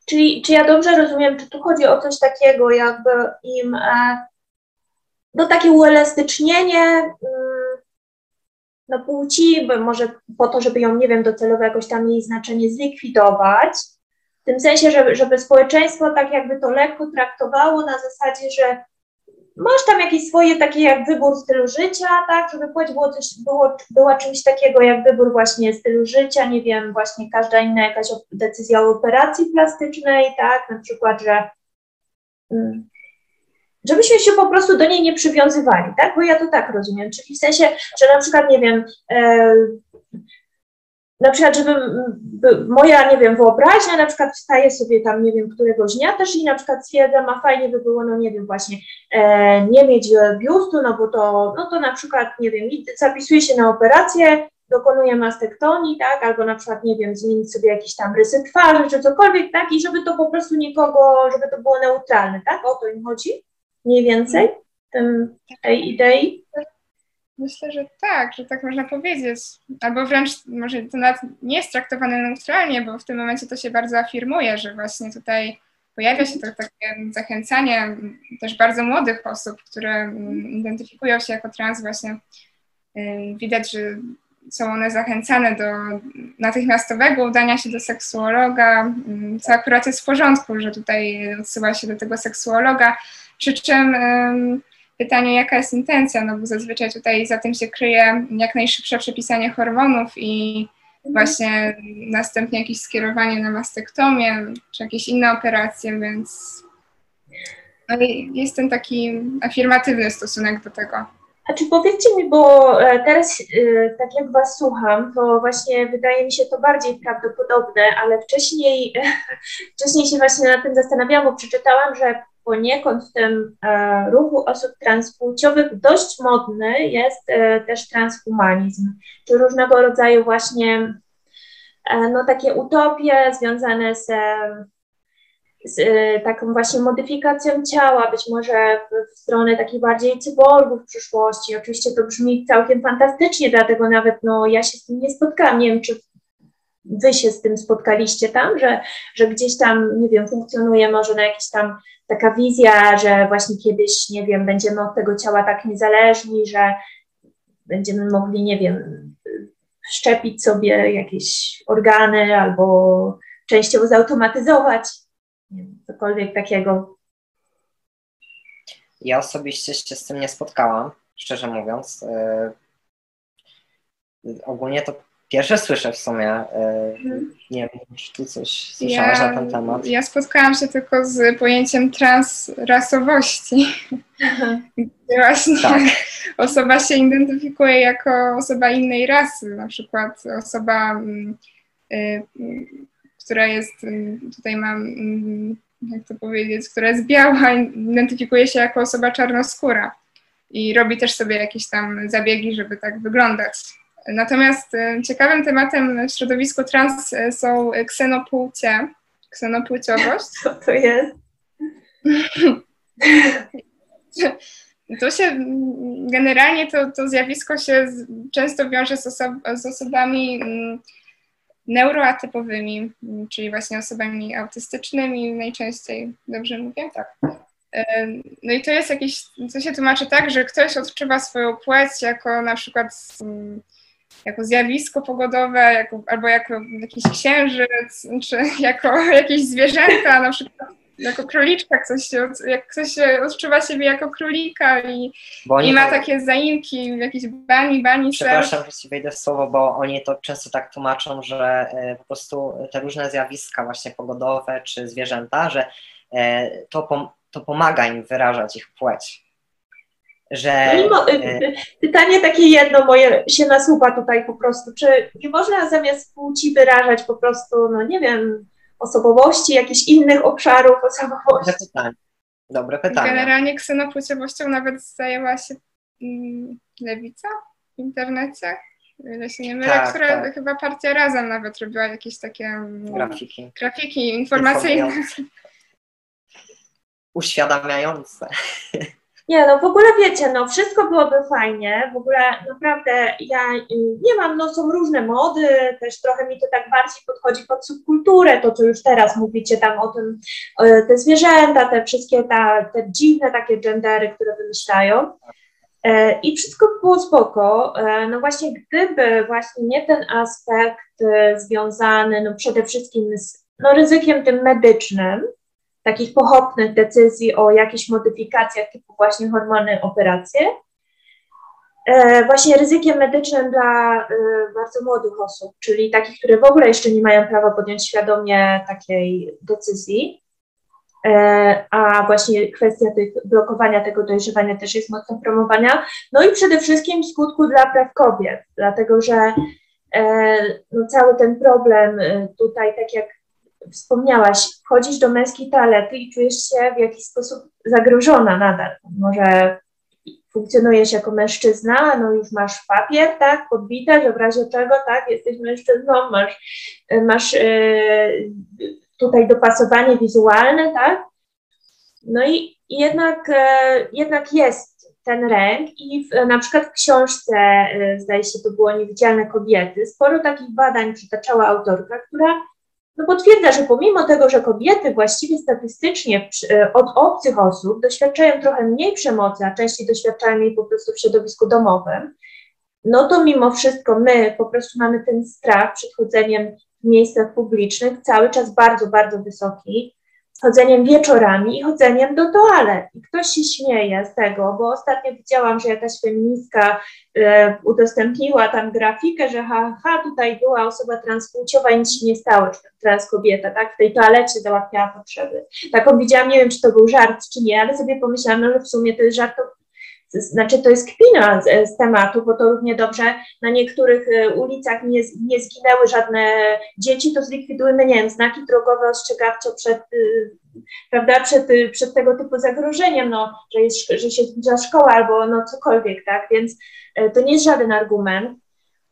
Czyli czy ja dobrze rozumiem, czy tu chodzi o coś takiego, jakby im e, no takie uelastycznienie mm, no, płci, może po to, żeby ją, nie wiem, docelowo jakoś tam jej znaczenie zlikwidować, w tym sensie, żeby, żeby społeczeństwo tak jakby to lekko traktowało na zasadzie, że masz tam jakieś swoje takie jak wybór stylu życia, tak, żeby płeć było coś, było, była czymś takiego jak wybór właśnie stylu życia, nie wiem, właśnie każda inna jakaś decyzja o operacji plastycznej, tak, na przykład, że mm, żebyśmy się po prostu do niej nie przywiązywali, tak, bo ja to tak rozumiem, czyli w sensie, że na przykład, nie wiem, e, na przykład, żeby moja, nie wiem, wyobraźnia na przykład wstaje sobie tam, nie wiem, któregoś dnia też i na przykład stwierdzam, a fajnie by było, no nie wiem, właśnie e, nie mieć biustu, no bo to, no to na przykład, nie wiem, zapisuję się na operację, dokonuję mastektonii, tak, albo na przykład, nie wiem, zmienić sobie jakieś tam rysy twarzy, czy cokolwiek, tak, i żeby to po prostu nikogo, żeby to było neutralne, tak, o to im chodzi, mniej więcej, tym, tej idei. Myślę, że tak, że tak można powiedzieć. Albo wręcz może to nawet nie jest traktowane neutralnie, bo w tym momencie to się bardzo afirmuje, że właśnie tutaj pojawia się to takie zachęcanie też bardzo młodych osób, które mm, identyfikują się jako trans właśnie. Widać, że są one zachęcane do natychmiastowego udania się do seksuologa, co akurat jest w porządku, że tutaj odsyła się do tego seksuologa, przy czym pytanie, jaka jest intencja, no bo zazwyczaj tutaj za tym się kryje jak najszybsze przepisanie hormonów i właśnie następnie jakieś skierowanie na mastektomię czy jakieś inne operacje, więc no jest ten taki afirmatywny stosunek do tego. A czy powiedzcie mi, bo e, teraz e, tak jak Was słucham, to właśnie wydaje mi się to bardziej prawdopodobne, ale wcześniej, wcześniej się właśnie nad tym zastanawiałam, bo przeczytałam, że poniekąd w tym e, ruchu osób transpłciowych dość modny jest e, też transhumanizm, czy różnego rodzaju właśnie e, no, takie utopie związane z, z taką właśnie modyfikacją ciała, być może w, w stronę takich bardziej cyborgów w przyszłości. Oczywiście to brzmi całkiem fantastycznie, dlatego nawet no, ja się z tym nie spotkałam. Nie wiem, czy wy się z tym spotkaliście tam, że, że gdzieś tam, nie wiem, funkcjonuje może na jakiś tam taka wizja, że właśnie kiedyś, nie wiem, będziemy od tego ciała tak niezależni, że będziemy mogli, nie wiem, szczepić sobie jakieś organy albo częściowo zautomatyzować, nie wiem, cokolwiek takiego. Ja osobiście się z tym nie spotkałam, szczerze mówiąc. Yy, ogólnie to Pierwsze słyszę w sumie. E, mhm. Nie wiem, czy ty coś słyszałaś ja, na ten temat? Ja spotkałam się tylko z pojęciem transrasowości. Gdzie właśnie tak. osoba się identyfikuje jako osoba innej rasy, na przykład osoba, y, y, która jest, y, tutaj mam jak to powiedzieć, która jest biała, identyfikuje się jako osoba czarnoskóra i robi też sobie jakieś tam zabiegi, żeby tak wyglądać. Natomiast e, ciekawym tematem w środowisku trans e, są ksenopłcie, ksenopłciowość. Co to jest? To się generalnie to, to zjawisko się często wiąże z, osob, z osobami mm, neuroatypowymi, czyli właśnie osobami autystycznymi najczęściej, dobrze mówię? Tak. No i to jest jakieś, co się tłumaczy tak, że ktoś odczuwa swoją płeć jako na przykład mm, jako zjawisko pogodowe, jako, albo jako jakiś księżyc, czy jako jakieś zwierzęta, na przykład jako króliczka, ktoś się, jak ktoś odczuwa siebie jako królika i, i ma takie zaimki, jakieś bani, bani. Przepraszam, że ci wejdę w słowo, bo oni to często tak tłumaczą, że e, po prostu te różne zjawiska właśnie pogodowe czy zwierzęta, że e, to, pom to pomaga im wyrażać ich płeć. Że, Mimo, e, pytanie takie jedno moje się nasuwa tutaj po prostu, czy nie można zamiast płci wyrażać po prostu, no nie wiem, osobowości, jakichś innych obszarów osobowości? Dobre pytanie. Dobre pytanie. Generalnie ksenopłciowością nawet zajęła się mm, Lewica w internecie, ile się nie mylę, tak, która tak. chyba partia Razem nawet robiła jakieś takie mm, grafiki, grafiki informacyjne. Uświadamiające. Nie, no w ogóle wiecie, no wszystko byłoby fajnie, w ogóle naprawdę ja y, nie mam, no są różne mody, też trochę mi to tak bardziej podchodzi pod subkulturę, to co już teraz mówicie tam o tym, te zwierzęta, te wszystkie ta, te dziwne takie gendery, które wymyślają. E, I wszystko było spoko. E, no właśnie, gdyby właśnie nie ten aspekt e, związany no przede wszystkim z no, ryzykiem tym medycznym, takich pochopnych decyzji o jakichś modyfikacjach typu właśnie hormony, operacje. E, właśnie ryzykiem medycznym dla e, bardzo młodych osób, czyli takich, które w ogóle jeszcze nie mają prawa podjąć świadomie takiej decyzji. E, a właśnie kwestia tych blokowania tego dojrzewania też jest mocno promowania. No i przede wszystkim skutku dla praw kobiet, dlatego że no, cały ten problem tutaj, tak jak wspomniałaś, wchodzisz do męskiej toalety i czujesz się w jakiś sposób zagrożona nadal. Może funkcjonujesz jako mężczyzna, no już masz papier, tak, podbite, że w razie czego, tak, jesteś mężczyzną, masz, masz yy, tutaj dopasowanie wizualne, tak, no i jednak, yy, jednak jest ten ręk i w, na przykład w książce, yy, zdaje się, to było Niewidzialne Kobiety, sporo takich badań przytaczała autorka, która no potwierdza, że pomimo tego, że kobiety właściwie statystycznie e, od obcych osób doświadczają trochę mniej przemocy, a częściej doświadczają jej po prostu w środowisku domowym, no to mimo wszystko my po prostu mamy ten strach przed chodzeniem w miejscach publicznych cały czas bardzo, bardzo wysoki chodzeniem wieczorami i chodzeniem do toalet. I ktoś się śmieje z tego, bo ostatnio widziałam, że jakaś feministka e, udostępniła tam grafikę, że ha, ha, tutaj była osoba transpłciowa i nic się nie stało, czy trans kobieta, tak, w tej toalecie załatwiała potrzeby. Taką widziałam, nie wiem, czy to był żart, czy nie, ale sobie pomyślałam, no, że w sumie to jest żart znaczy to jest kpina z, z, tematu, bo to równie dobrze na niektórych e, ulicach nie, nie zginęły żadne dzieci, to zlikwidujmy, nie wiem, znaki drogowe ostrzegawcze przed, y, prawda, przed, y, przed tego typu zagrożeniem, no, że, jest, że się zbliża szkoła albo no cokolwiek, tak, więc e, to nie jest żaden argument.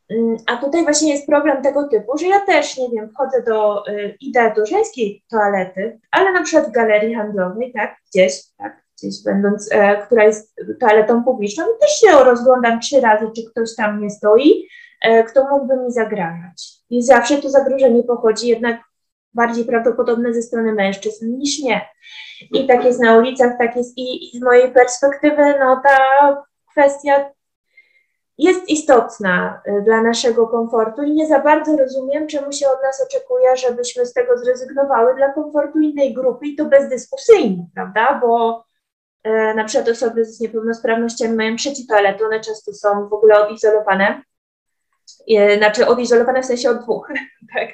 Mm, a tutaj właśnie jest problem tego typu, że ja też, nie wiem, wchodzę do, y, idę do żeńskiej toalety, ale na przykład w galerii handlowej, tak, gdzieś, tak, gdzieś będąc, e, która jest toaletą publiczną też się rozglądam trzy razy, czy ktoś tam nie stoi, e, kto mógłby mi zagrażać. I zawsze to zagrożenie pochodzi jednak bardziej prawdopodobne ze strony mężczyzn niż nie. I tak jest na ulicach, tak jest i, i z mojej perspektywy, no ta kwestia jest istotna e, dla naszego komfortu i nie za bardzo rozumiem, czemu się od nas oczekuje, żebyśmy z tego zrezygnowały dla komfortu innej grupy i to bezdyskusyjnie, prawda? Bo na przykład osoby z niepełnosprawnościami mają trzeci toalety, one często są w ogóle odizolowane. E, znaczy odizolowane w sensie od dwóch, tak,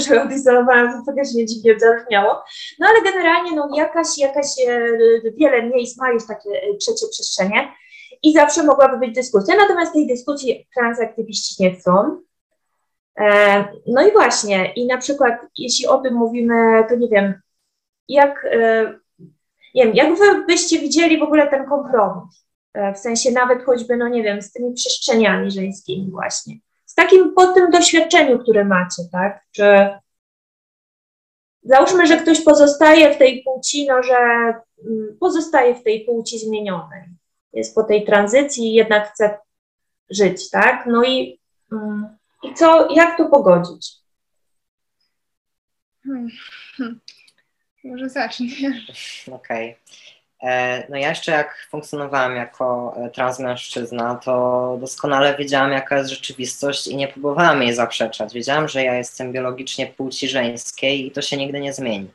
że odizolowane to też nie dziwnie zabrzmiało. No ale generalnie no, jakaś, jakaś, e, wiele miejsc ma już takie trzecie przestrzenie i zawsze mogłaby być dyskusja, natomiast tej dyskusji transaktywiści nie chcą. No i właśnie, i na przykład jeśli o tym mówimy, to nie wiem, jak, nie wiem, jak wy byście widzieli w ogóle ten kompromis? W sensie nawet choćby, no nie wiem, z tymi przestrzeniami żeńskimi właśnie. Z takim po tym doświadczeniu, które macie, tak? Czy załóżmy, że ktoś pozostaje w tej płci, no że mm, pozostaje w tej płci zmienionej. Jest po tej tranzycji i jednak chce żyć, tak? No i, mm, i co, jak to pogodzić? Hmm. Może zaczniesz. Okej. Okay. E, no ja jeszcze jak funkcjonowałam jako e, transmężczyzna, to doskonale wiedziałam, jaka jest rzeczywistość i nie próbowałam jej zaprzeczać. Wiedziałam, że ja jestem biologicznie płci żeńskiej i to się nigdy nie zmieni.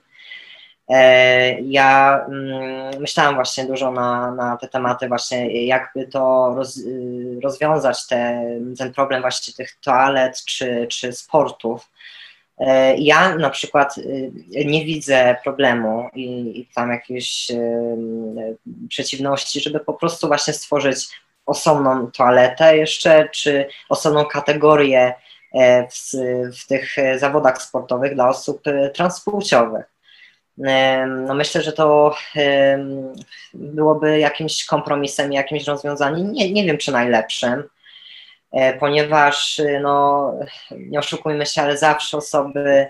E, ja mm, myślałam właśnie dużo na, na te tematy, właśnie jakby to roz, y, rozwiązać, te, ten problem właśnie tych toalet czy, czy sportów, ja na przykład y, nie widzę problemu i, tam jakiejś y, przeciwności, żeby po prostu właśnie stworzyć osobną toaletę jeszcze, czy osobną kategorię e, w, w tych zawodach sportowych dla osób e, transpłciowych. No myślę, że to byłoby jakimś kompromisem, jakimś rozwiązaniem, nie, nie wiem czy najlepszym, E, ponieważ e, no, nie oszukujmy się, ale zawsze osoby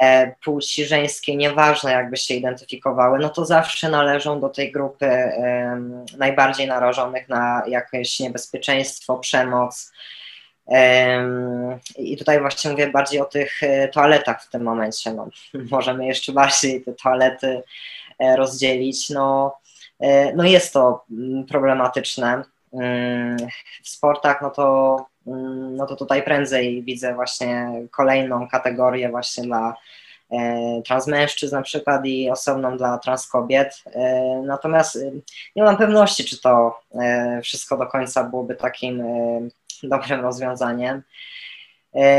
e, płci żeńskiej, nieważne jakby się identyfikowały, no to zawsze należą do tej grupy najbardziej narażonych na jakieś niebezpieczeństwo, przemoc. I tutaj właśnie mówię bardziej o tych toaletach w tym momencie. No, możemy jeszcze bardziej te toalety rozdzielić. No, no jest to mm, problematyczne w sportach, no to, mm, no to tutaj prędzej widzę właśnie kolejną kategorię właśnie dla e, transmężczyzn na przykład i osobną dla transkobiet. E, natomiast y, nie mam pewności, czy to e, wszystko do końca byłoby takim dobrym rozwiązaniem.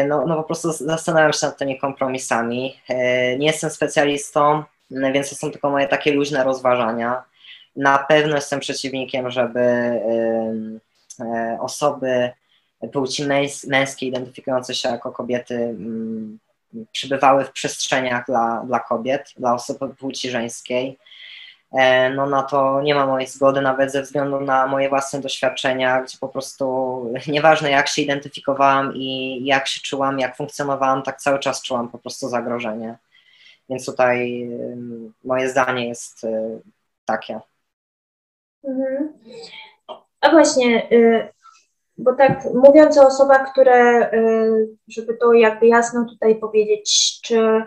No, no po prostu zastanawiam się nad tymi kompromisami. Nie jestem specjalistą, więc to są tylko moje takie luźne rozważania. Na pewno jestem przeciwnikiem, żeby e, osoby płci męskiej identyfikujące się jako kobiety przybywały w przestrzeniach dla, dla kobiet, dla osób płci żeńskiej. E, no na to nie ma mojej zgody, nawet ze względu na moje własne doświadczenia, gdzie po prostu nieważne jak się identyfikowałam i jak się czułam, jak funkcjonowałam, tak cały czas czułam po prostu zagrożenie. Więc tutaj moje zdanie jest e, takie. Mhm. A właśnie, y, bo tak mówiąc o osobach, które, y, żeby to jakby jasno tutaj powiedzieć, czy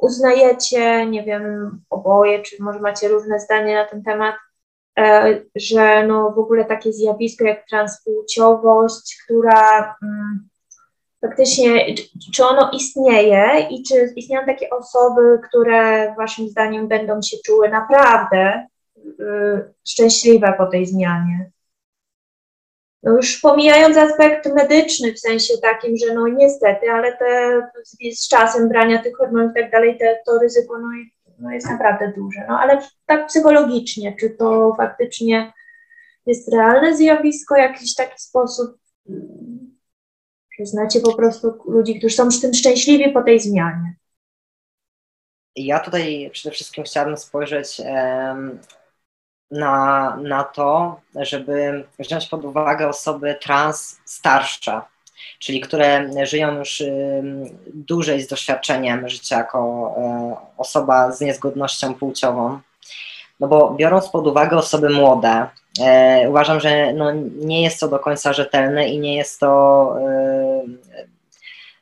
uznajecie, nie wiem, oboje, czy może macie różne zdanie na ten temat, e, że no w ogóle takie zjawisko jak transpłciowość, która mm, faktycznie, czy ono istnieje i czy istnieją takie osoby, które waszym zdaniem będą się czuły naprawdę szczęśliwa po tej zmianie. No już pomijając aspekt medyczny, w sensie takim, że no niestety, ale te, z czasem brania tych hormonów i tak dalej, te, to ryzyko no, no jest naprawdę duże. No ale tak psychologicznie, czy to faktycznie jest realne zjawisko, jakiś taki sposób, że znacie po prostu ludzi, którzy są z tym szczęśliwi po tej zmianie? Ja tutaj przede wszystkim chciałabym spojrzeć na, na to, żeby wziąć pod uwagę osoby trans starsze, czyli które żyją już dłużej z doświadczeniem życia jako e, osoba z niezgodnością płciową. No bo biorąc pod uwagę osoby młode, e, uważam, że no nie jest to do końca rzetelne i nie jest to e,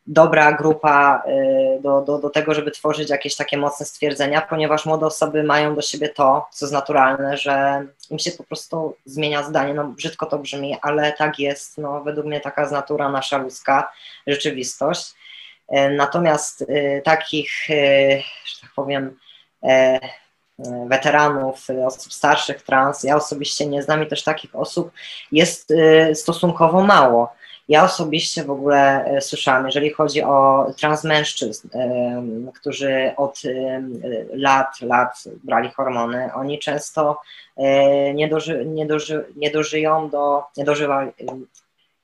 dobra grupa y, do, do, do tego, żeby tworzyć jakieś takie mocne stwierdzenia, ponieważ młode osoby mają do siebie to, co jest naturalne, że im się po prostu zmienia zdanie. No brzydko to brzmi, ale tak jest. No, według mnie taka jest natura nasza ludzka rzeczywistość. Y, natomiast y, takich, że tak powiem, weteranów, osób starszych, trans, ja osobiście nie znam i też takich osób jest stosunkowo mało. Ja osobiście w ogóle e, słyszałam, jeżeli chodzi o transmężczyzn, którzy od lat, lat brali hormony, oni często e, nie, doży, nie, doży, nie dożyją do, nie dożywali,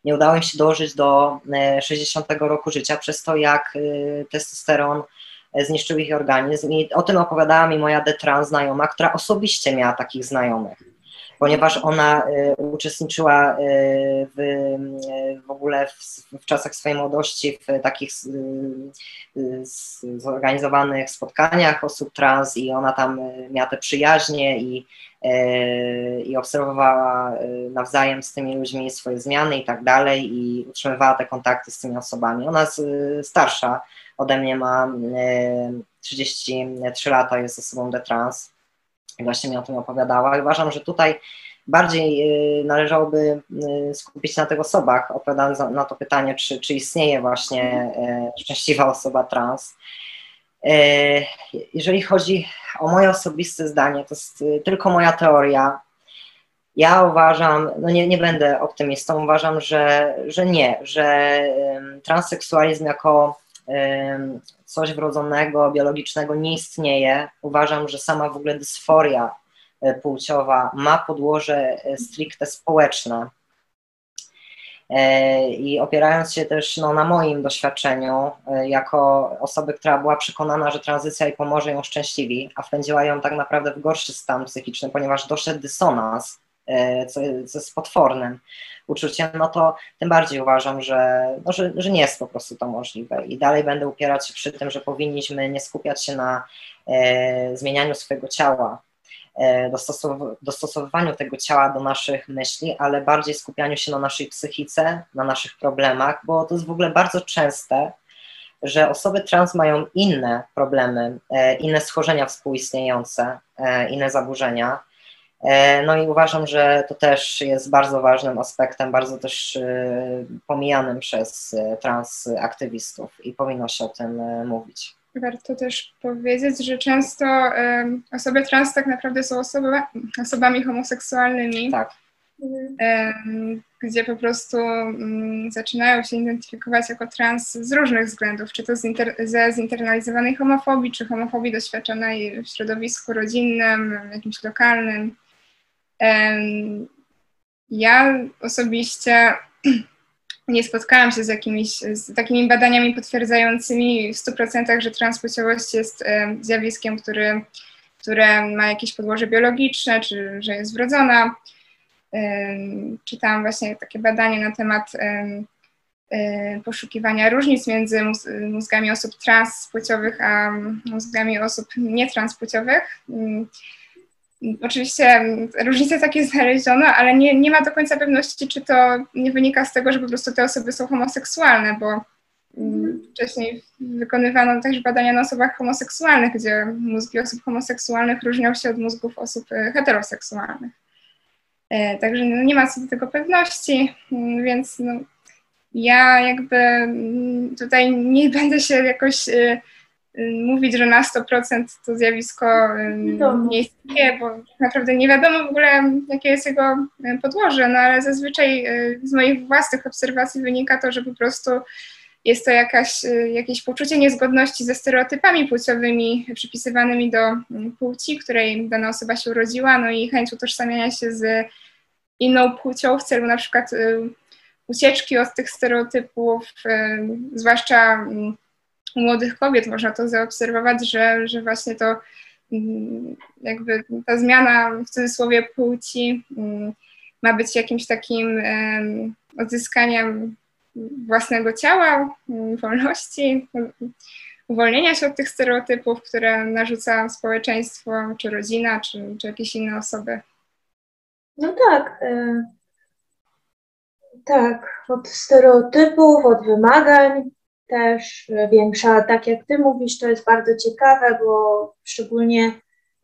nie udało im się dożyć do 60 e, roku życia, przez to jak testosteron zniszczył ich organizm. I o tym opowiadała mi moja detrans znajoma, która osobiście miała takich znajomych ponieważ ona y, uczestniczyła y, w, y, w ogóle w, w, czasach swojej młodości w takich zorganizowanych spotkaniach osób trans i ona tam miała te przyjaźnie i, i obserwowała nawzajem z tymi ludźmi swoje zmiany i tak dalej i utrzymywała te kontakty z tymi osobami. Ona jest starsza ode mnie, ma 33 lata, jest osobą de trans właśnie mi o tym opowiadała. Uważam, że tutaj bardziej y, należałoby y, skupić się na tych osobach, odpowiadając na to pytanie, czy, czy istnieje właśnie y, szczęśliwa osoba trans. Jeżeli chodzi o moje osobiste zdanie, to jest tylko moja teoria. Ja uważam, no nie, nie będę optymistą, uważam, że, że nie, że transseksualizm jako coś wrodzonego, biologicznego nie istnieje. Uważam, że sama w ogóle dysforia e, płciowa ma podłoże e, stricte społeczne. E, I opierając się też no, na moim doświadczeniu, jako osoby, która była przekonana, że tranzycja jej pomoże ją szczęśliwi, a wpędziła ją tak naprawdę w gorszy stan psychiczny, ponieważ doszedł dysonans co, co jest potwornym uczuciem, no to tym bardziej uważam, że, no, że, że nie jest po prostu to możliwe. I dalej będę upierać się przy tym, że powinniśmy nie skupiać się na e, zmienianiu swojego ciała, e, dostosow- dostosowywaniu tego ciała do naszych myśli, ale bardziej skupianiu się na naszej psychice, na naszych problemach, bo to jest w ogóle bardzo częste, że osoby trans mają inne problemy, e, inne schorzenia współistniejące, e, inne zaburzenia no i uważam, że to też jest bardzo ważnym aspektem, bardzo też e, pomijanym przez e, transaktywistów i powinno się o tym mówić. Warto też powiedzieć, że często osoby trans tak naprawdę są osoby, osobami homoseksualnymi. Tak. Gdzie po prostu mm, zaczynają się identyfikować jako trans z różnych względów, czy to z inter, ze zinternalizowanej homofobii, czy homofobii doświadczonej w środowisku rodzinnym, jakimś lokalnym. Ja osobiście nie spotkałam się z jakimiś z takimi badaniami potwierdzającymi w 100%, że transpłciowość jest zjawiskiem, który, które ma jakieś podłoże biologiczne, czy że jest wrodzona. Czytałam właśnie takie badanie na temat poszukiwania różnic między mózgami osób transpłciowych a mózgami osób nietranspłciowych. Oczywiście różnice takie znaleziono, ale nie, nie ma do końca pewności, czy to nie wynika z tego, że po prostu te osoby są homoseksualne, bo mm, wcześniej wykonywano też badania na osobach homoseksualnych, gdzie mózgi osób homoseksualnych różnią się od mózgów osób e, heteroseksualnych. E, także no, nie ma co do tego pewności, mm, więc no, ja jakby mm, tutaj nie będę się jakoś e, mówić, że na 100% to zjawisko nie istnieje, bo naprawdę nie wiadomo w ogóle, jakie jest jego podłoże, no ale zazwyczaj y, z moich własnych obserwacji wynika to, że po prostu jest to jakaś, y, jakieś poczucie niezgodności ze stereotypami płciowymi przypisywanymi do płci, której dana osoba się urodziła, no i chęć utożsamiania się z inną płcią w celu na przykład y, ucieczki od tych stereotypów, zwłaszcza u młodych kobiet można to zaobserwować, że, że właśnie to mm, jakby ta zmiana w cudzysłowie płci mm, ma być jakimś takim odzyskaniem własnego ciała, mm, wolności, uwolnienia się od tych stereotypów, które narzuca społeczeństwo, czy rodzina, czy, czy jakieś inne osoby. No tak. Y tak, od stereotypów, od wymagań, też większa. Tak jak Ty mówisz, to jest bardzo ciekawe, bo szczególnie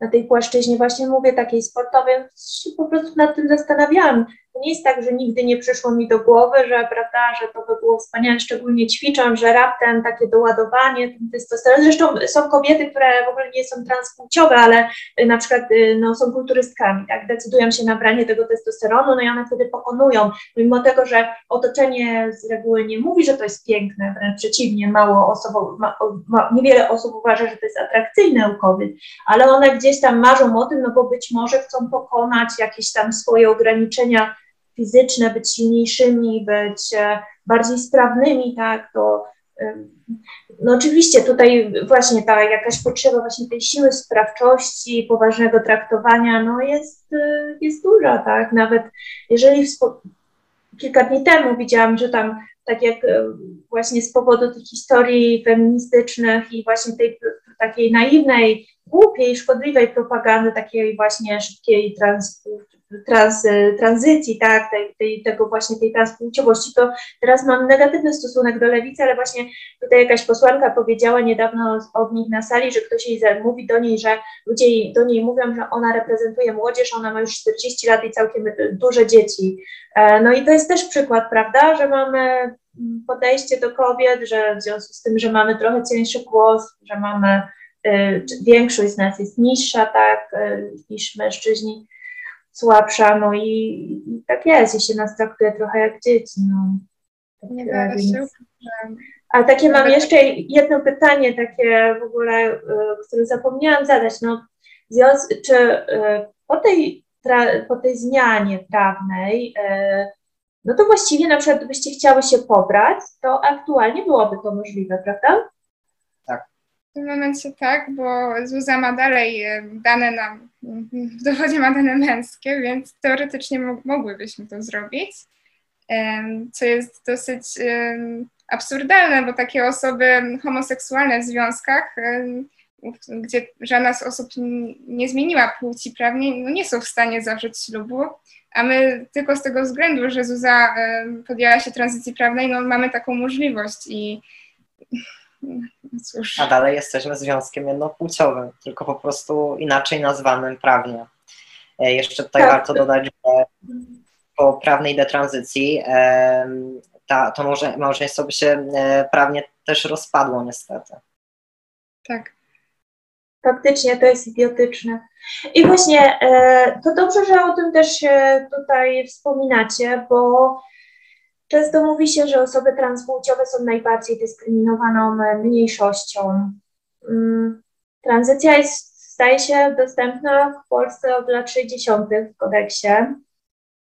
na tej płaszczyźnie właśnie mówię takiej sportowej, się po prostu nad tym zastanawiałam. To nie jest tak, że nigdy nie przyszło mi do głowy, że prawda, że to by było wspaniale, szczególnie ćwicząc, że raptem takie doładowanie testosteronu. Zresztą są kobiety, które w ogóle nie są transpłciowe, ale y, na przykład y, no, są kulturystkami, tak, decydują się na branie tego testosteronu, no i one wtedy pokonują, mimo tego, że otoczenie z reguły nie mówi, że to jest piękne, wręcz przeciwnie, mało osób, ma, ma, niewiele osób uważa, że to jest atrakcyjne u kobiet, ale one gdzieś tam marzą o tym, no bo być może chcą pokonać jakieś tam swoje ograniczenia fizyczne, być silniejszymi, być e, bardziej sprawnymi, tak, to no oczywiście tutaj właśnie ta jakaś potrzeba właśnie tej siły sprawczości, poważnego traktowania, no jest, jest duża, tak, nawet jeżeli kilka dni temu widziałam, że tam tak jak właśnie z powodu tych historii feministycznych i właśnie tej takiej naiwnej, głupiej, szkodliwej propagandy, takiej właśnie szybkiej trans, trans, tranzycji, tak, tej, tej, tego właśnie tej transpłciowości, to teraz mam negatywny stosunek do lewicy, ale właśnie tutaj jakaś posłanka powiedziała niedawno od nich na sali, że ktoś jej mówi do niej, że ludzie do niej mówią, że ona reprezentuje młodzież, ona ma już 40 lat i całkiem duże dzieci. E, no i to jest też przykład, prawda, że mamy podejście do kobiet, że w związku z tym, że mamy trochę cieńszy głos, że mamy, większość z nas jest niższa, tak, niż mężczyźni, słabsza, no i, i tak jest, i się nas traktuje trochę jak dzieci, no. Tak, Nie da się a takie mam jeszcze jedno pytanie, takie w ogóle, y, które zapomniałam zadać. No, czy po tej, po tej zmianie prawnej no to właściwie na przykład gdybyście chciały się pobrać, to aktualnie byłoby to możliwe, prawda? Tak. W tym momencie tak, bo Zuza ma dalej e, dane na, w dowodzie ma dane męskie, więc teoretycznie mogłybyśmy to zrobić, co jest dosyć absurdalne, bo takie osoby homoseksualne w związkach, gdzie żadna z osób nie zmieniła płci prawnie, no nie są w stanie zawrzeć ślubu, a my tylko z tego względu, że Zuza podjęła się tranzycji prawnej, no mamy taką możliwość i cóż. A dalej jesteśmy związkiem jednopłciowym, tylko po prostu inaczej nazwanym prawnie. E, jeszcze tutaj tak. warto dodać, że po prawnej detranzycji ta, to może, małżeństwo by się e, prawnie też rozpadło niestety. Tak. Faktycznie to jest idiotyczne. I właśnie e, to dobrze, że o tym też się tutaj wspominacie, bo często mówi się, że osoby transpłciowe są najbardziej dyskryminowaną mniejszością. Mm, tranzycja jest, staje się dostępna w Polsce od lat 60. w kodeksie.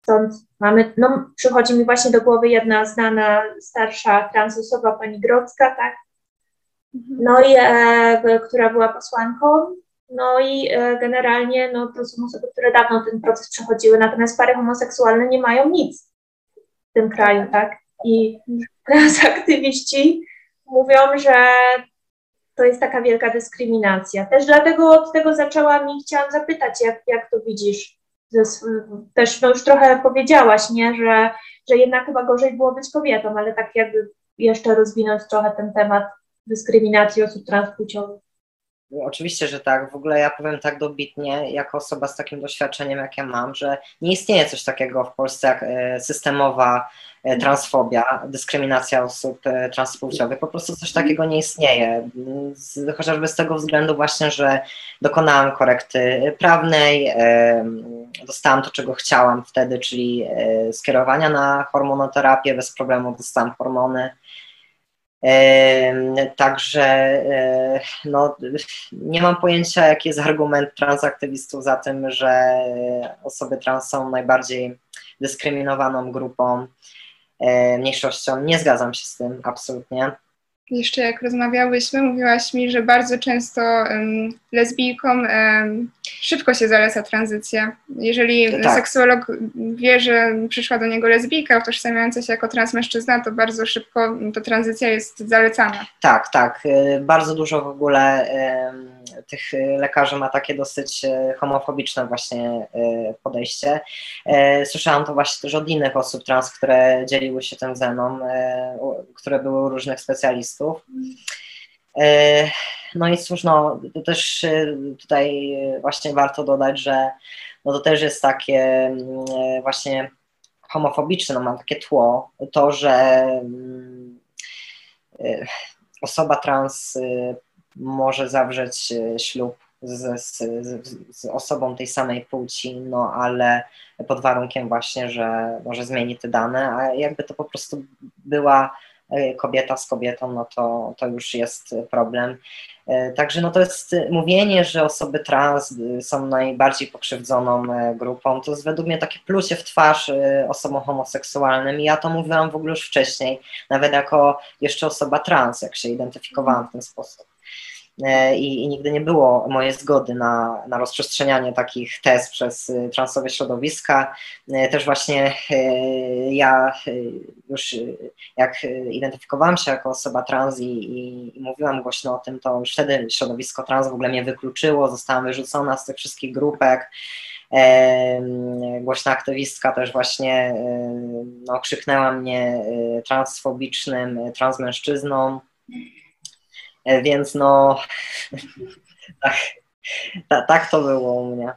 Stąd mamy, no przychodzi mi właśnie do głowy jedna znana, starsza transosoba, pani Grodzka, tak, no i e, która była posłanką, no i e, generalnie no, to są osoby, które dawno ten proces przechodziły, natomiast pary homoseksualne nie mają nic w tym kraju, tak? I transaktywiści mówią, że to jest taka wielka dyskryminacja. Też dlatego od tego zaczęłam i chciałam zapytać, jak, jak to widzisz? Też no już trochę powiedziałaś, nie? Że, że jednak chyba gorzej było być kobietą, ale tak jakby jeszcze rozwinąć trochę ten temat dyskryminacji osób transpłciowych. Oczywiście, że tak. W ogóle ja powiem tak dobitnie, jako osoba z takim doświadczeniem, jak ja mam, że nie istnieje coś takiego w Polsce jak e, systemowa e, transfobia, dyskryminacja osób e, transpłciowych. Po prostu coś takiego nie istnieje. Chociażby z tego względu właśnie, że dokonałam korekty prawnej, dostałam to, czego chciałam wtedy, czyli skierowania na hormonoterapię, bez problemu dostałam hormony Także e, no, nie mam pojęcia, jaki jest argument transaktywistów za tym, że osoby trans są najbardziej dyskryminowaną grupą, e, mniejszością. Nie zgadzam się z tym absolutnie jeszcze jak rozmawiałyśmy, mówiłaś mi, że bardzo często um, lesbijkom um, szybko się zaleca tranzycja. Jeżeli tak. seksuolog wie, że przyszła do niego lesbijka utożsamiająca się jako transmężczyzna, to bardzo szybko ta tranzycja jest zalecana. Tak, tak. Y, bardzo dużo w ogóle tych lekarzy ma takie dosyć y, homofobiczne właśnie y, podejście. Słyszałam to właśnie też od innych osób trans, które dzieliły się tym ze mną, które były u różnych specjalistów E, no i cóż, no, to też e, tutaj właśnie warto dodać, że no to też jest takie mm, e, właśnie homofobiczne, no mam takie tło, to, że mm, osoba trans może zawrzeć ślub z, z, z, osobą tej samej płci, no ale pod warunkiem właśnie, że może zmieni te dane, a jakby to po prostu była kobieta z kobietą, no to, to już jest problem. Także no to jest mówienie, że osoby trans są najbardziej pokrzywdzoną grupą, to jest według mnie takie plucie w twarz osobom homoseksualnym i ja to mówiłam w ogóle już wcześniej, nawet jako jeszcze osoba trans, jak się identyfikowałam w ten sposób. E, i, i, nigdy nie było mojej zgody na, na rozprzestrzenianie takich tez przez y, transowe środowiska. E, też właśnie e, ja już jak identyfikowałam się jako osoba trans i, i, i mówiłam głośno o tym, to już wtedy środowisko trans w ogóle mnie wykluczyło, zostałam wyrzucona z tych wszystkich grupek. Głośna aktywistka też właśnie no, krzyknęła mnie transfobicznym transmężczyzną. E, więc no, tak, tak, tak to było u mnie.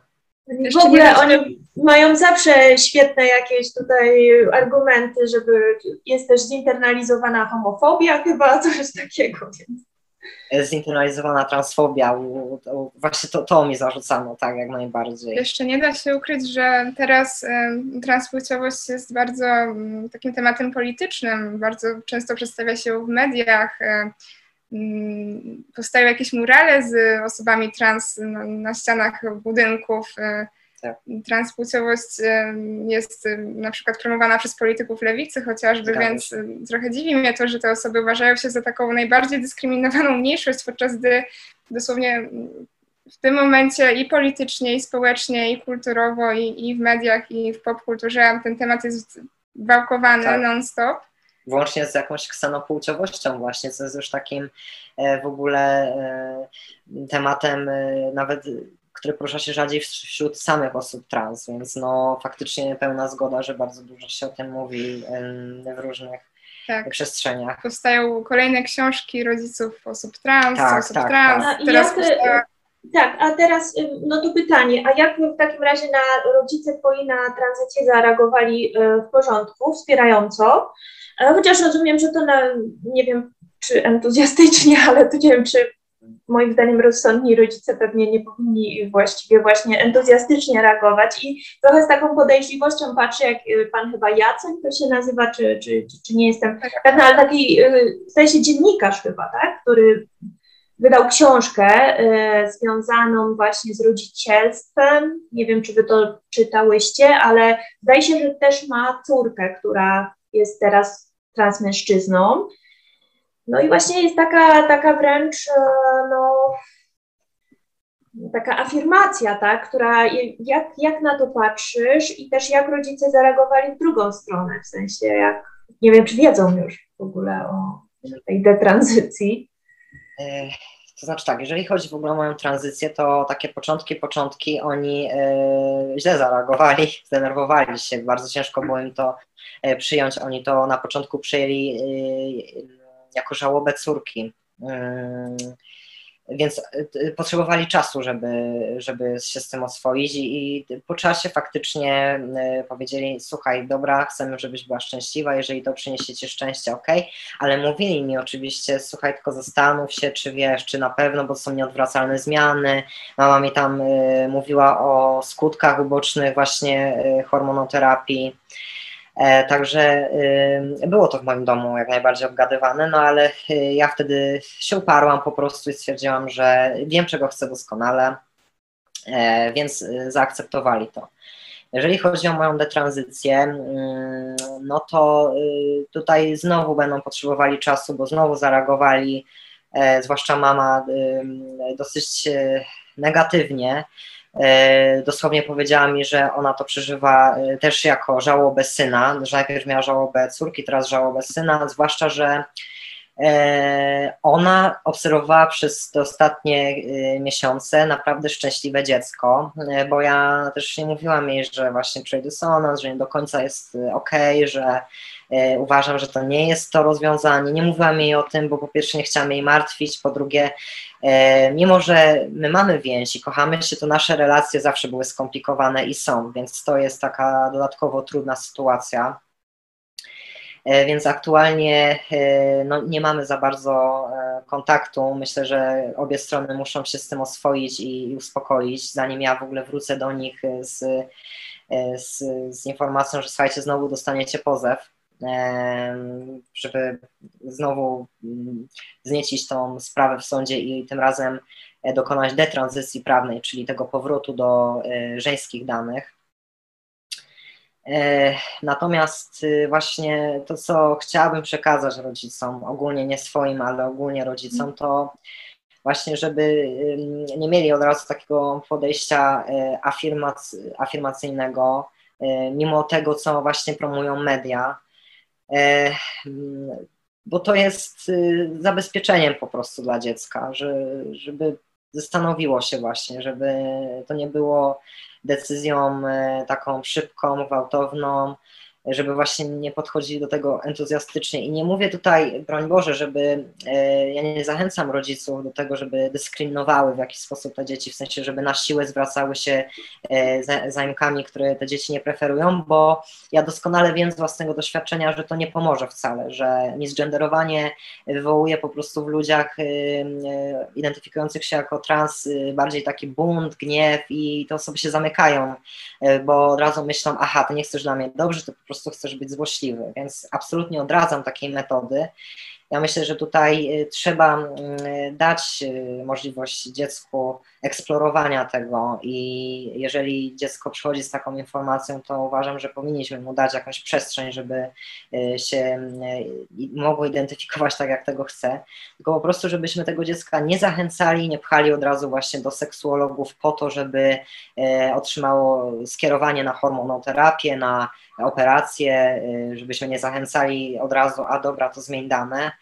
W ogóle oni mają zawsze świetne jakieś tutaj argumenty, żeby jest też zinternalizowana homofobia chyba, coś takiego. Więc. Zinternalizowana transfobia, właśnie to, to mi zarzucano, tak, jak najbardziej. Jeszcze nie da się ukryć, że teraz y, transpłciowość jest bardzo y, takim tematem politycznym, bardzo często przedstawia się w mediach, y, Mm, powstają jakieś murale z osobami trans na, na ścianach budynków. E, tak. Transpłciowość e, jest e, na przykład promowana przez polityków lewicy chociażby, tak. więc trochę dziwi mnie to, że te osoby uważają się za taką najbardziej dyskryminowaną mniejszość, podczas gdy dosłownie w tym momencie i politycznie, i społecznie, i kulturowo, i, i w mediach, i w popkulturze ten temat jest wałkowany tak. non-stop włącznie z jakąś ksenopłciowością właśnie, co jest już takim e, w ogóle e, tematem e, nawet który porusza się rzadziej wśród samych osób trans, więc no faktycznie pełna zgoda, że bardzo dużo się o tym mówi w różnych tak. przestrzeniach. Powstają kolejne książki rodziców osób trans, tak, osób tak, trans. Tak. Teraz powstała... Tak, a teraz no to pytanie, a jak w takim razie na rodzice twoi na tranzycję zareagowali w porządku, wspierająco? Chociaż rozumiem, że to na, nie wiem, czy entuzjastycznie, ale to nie wiem, czy moim zdaniem rozsądni rodzice pewnie nie powinni właściwie właśnie entuzjastycznie reagować. I trochę z taką podejrzliwością patrzę, jak y, pan chyba Jacek to się nazywa, czy, czy, czy, czy nie jestem tak. pewna, ale taki, y, staje się dziennikarz chyba, tak, który wydał książkę y, związaną właśnie z rodzicielstwem, nie wiem, czy wy to czytałyście, ale zdaje się, że też ma córkę, która jest teraz transmężczyzną. No i właśnie jest taka, taka wręcz e, no, taka afirmacja, tak, która jak, jak na to patrzysz i też jak rodzice zareagowali w drugą stronę, w sensie jak, nie wiem, czy wiedzą już w ogóle o tej detranzycji. E, to znaczy tak, jeżeli chodzi w ogóle o moją tranzycję, to takie początki, początki oni e, źle zareagowali, zdenerwowali się, bardzo ciężko było im to przyjąć. Oni to na początku przyjęli e, jako żałobę córki. Mm, więc e, potrzebowali czasu, żeby, żeby się z tym oswoić i, po czasie faktycznie powiedzieli, słuchaj, dobra, chcemy, żebyś była szczęśliwa, jeżeli to przyniesie ci szczęście, ok, ale mówili mi oczywiście, słuchaj, tylko zastanów się, czy wiesz, czy na pewno, bo są nieodwracalne zmiany, mama mi tam y, mówiła o skutkach ubocznych właśnie y, hormonoterapii, E, także było to w moim domu jak najbardziej obgadywane, no ale y, ja wtedy się uparłam po prostu i stwierdziłam, że wiem, czego chcę doskonale, e, więc y, zaakceptowali to. Jeżeli chodzi o moją detranzycję, no to y, tutaj znowu będą potrzebowali czasu, bo znowu zareagowali, e, zwłaszcza mama, dosyć negatywnie E, dosłownie powiedziała mi, że ona to przeżywa e, też jako żałobę syna, że najpierw miała żałobę córki, teraz żałobę syna, zwłaszcza, że e, ona obserwowała przez te ostatnie miesiące naprawdę szczęśliwe dziecko, bo ja też nie mówiłam jej, że właśnie czuje dysonans, że nie do końca jest ok, że E, uważam, że to nie jest to rozwiązanie. Nie mówiłam jej o tym, bo po pierwsze nie chciałam jej martwić, po drugie, e, mimo że my mamy więź i kochamy się, to nasze relacje zawsze były skomplikowane i są, więc to jest taka dodatkowo trudna sytuacja. E, więc aktualnie no, nie mamy za bardzo kontaktu. Myślę, że obie strony muszą się z tym oswoić i uspokoić, zanim ja w ogóle wrócę do nich z, z, z informacją, że słuchajcie, znowu dostaniecie pozew żeby znowu mm, zniecić tą sprawę w sądzie i tym razem dokonać detranzycji prawnej, czyli tego powrotu do żeńskich danych. Natomiast y, właśnie to, co chciałabym przekazać rodzicom, ogólnie nie swoim, ale ogólnie rodzicom, to właśnie, żeby nie mieli od razu takiego podejścia y, afirmac afirmacyjnego, y, mimo tego, co właśnie promują media, bo to jest zabezpieczeniem po prostu dla dziecka, żeby zastanowiło się właśnie, żeby to nie było decyzją e, taką szybką, gwałtowną, żeby właśnie nie podchodzili do tego entuzjastycznie. I nie mówię tutaj, broń Boże, żeby, e, ja nie zachęcam rodziców do tego, żeby dyskryminowały w jakiś sposób te dzieci, w sensie, żeby na siłę zwracały się e, zajmkami, które te dzieci nie preferują, bo ja doskonale wiem z własnego doświadczenia, że to nie pomoże wcale, że misgenderowanie wywołuje po prostu w ludziach e, identyfikujących się jako trans bardziej taki bunt, gniew i te osoby się zamykają, bo od razu myślą, aha, ty nie chcesz dla mnie dobrze, to po prostu prostu chcesz być złośliwy, więc absolutnie odradzam takiej metody. Ja myślę, że tutaj y, trzeba mm, dać y, możliwość dziecku eksplorowania tego i jeżeli dziecko przychodzi z taką informacją, to uważam, że powinniśmy mu dać jakąś przestrzeń, żeby y, się mogło identyfikować tak, jak tego chce, tylko po prostu, żebyśmy tego dziecka nie zachęcali, nie pchali od razu właśnie do seksuologów po to, żeby otrzymało skierowanie na hormonoterapię, na operacje, żebyśmy nie zachęcali od razu, a dobra, to zmień dane,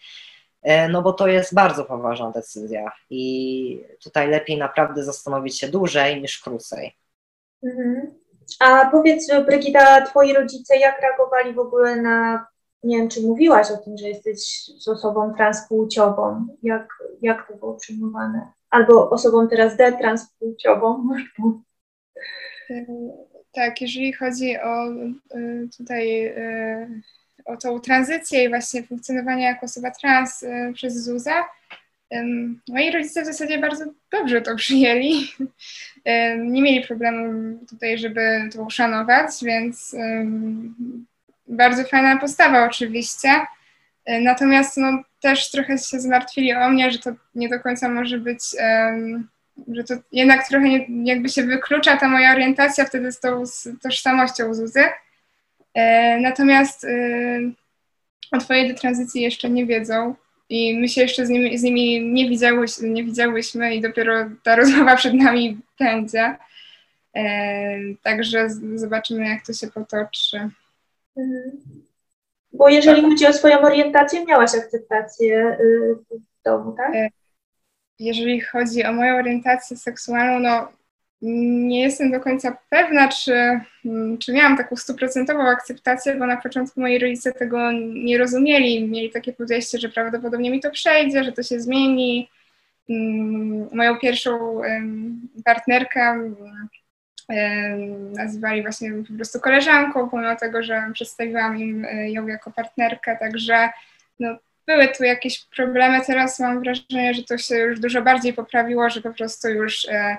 E, no bo to jest bardzo poważna decyzja i tutaj lepiej naprawdę zastanowić się dłużej niż krócej. Mhm. A powiedz, Brygida, twoi rodzice jak reagowali w ogóle na, nie wiem, czy mówiłaś o tym, że jesteś z osobą transpłciową, jak, jak to było przyjmowane? Albo osobą teraz detranspłciową, Tak, jeżeli chodzi o e, tutaj o tą tranzycję i właśnie funkcjonowanie jako osoba trans y, przez ZUZA. Moi rodzice w zasadzie bardzo dobrze to przyjęli. Nie mieli problemu tutaj, żeby to uszanować, więc bardzo fajna postawa oczywiście. Natomiast no, też trochę się zmartwili o mnie, że to nie do końca może być, że to jednak trochę nie, jakby się wyklucza ta moja orientacja wtedy z tą z tożsamością Zuzy. E, natomiast e, o Twojej detranzycji jeszcze nie wiedzą i my się jeszcze z nimi, z nimi nie, widziałyśmy, nie widziałyśmy i dopiero ta rozmowa przed nami będzie. E, także zobaczymy, jak to się potoczy. Mhm. Bo jeżeli chodzi o swoją orientację, miałaś akceptację y, w domu, tak? Jeżeli chodzi o moją orientację seksualną, no nie jestem do końca pewna, czy, mm, czy miałam taką stuprocentową akceptację, bo na początku moi rodzice tego nie rozumieli. Mieli takie podejście, że prawdopodobnie mi to przejdzie, że to się zmieni. Mm, moją pierwszą partnerkę nazywali właśnie po prostu koleżanką, pomimo tego, że przedstawiłam im e, ją jako partnerkę, także no, były tu jakieś problemy. Teraz mam wrażenie, że to się już dużo bardziej poprawiło, że po prostu już e,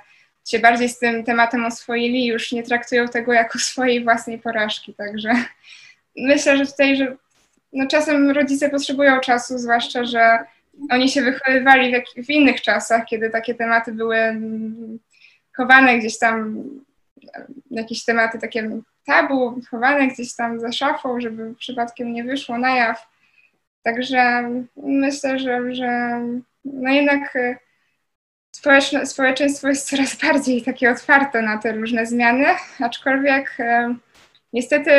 się bardziej z tym tematem oswoili, już nie traktują tego jako swojej własnej porażki. Także myślę, że tutaj, że no czasem rodzice potrzebują czasu, zwłaszcza, że oni się wychowywali w, jak, w innych czasach, kiedy takie tematy były mm, chowane gdzieś tam, jakieś tematy takie tabu, chowane gdzieś tam za szafą, żeby przypadkiem nie wyszło na jaw. Także myślę, że, że no jednak społeczne, społeczeństwo jest coraz bardziej takie otwarte na te różne zmiany, aczkolwiek e, niestety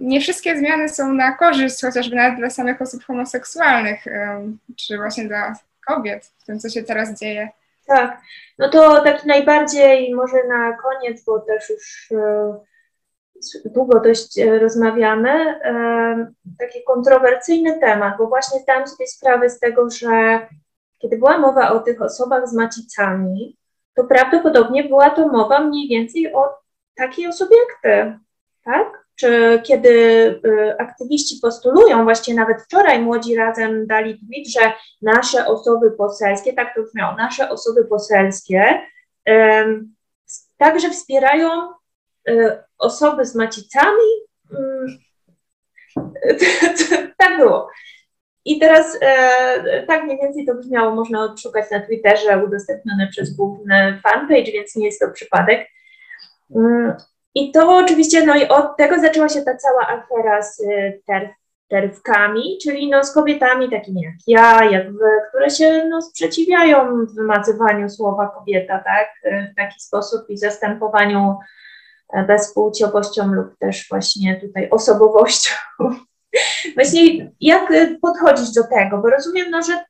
nie wszystkie zmiany są na korzyść, chociażby nawet dla samych osób homoseksualnych, e, czy właśnie dla kobiet, w tym, co się teraz dzieje. Tak, no to taki najbardziej może na koniec, bo też już długo dość rozmawiamy, taki kontrowersyjny temat, bo właśnie zdałam sobie sprawę z tego, że kiedy była mowa o tych osobach z macicami, to prawdopodobnie była to mowa mniej więcej o takiej osobie jak ty, tak? Czy kiedy y, aktywiści postulują, właśnie nawet wczoraj młodzi razem dali tweet, że nasze osoby poselskie, tak to brzmiało, nasze osoby poselskie y, także wspierają y, osoby z macicami, tak było. I teraz e, tak mniej więcej to brzmiało, można odszukać na Twitterze, udostępnione przez główny fanpage, więc nie jest to przypadek. Mm, I to oczywiście, no i od tego zaczęła się ta cała afera z terf, terwkami, czyli no z kobietami takimi jak ja, jak wy, które się no, sprzeciwiają wymacywaniu słowa kobieta, tak, w taki sposób i zastępowaniu e, bezpłciowością lub też właśnie tutaj osobowością. Właśnie jak podchodzić do tego, bo rozumiem, no, że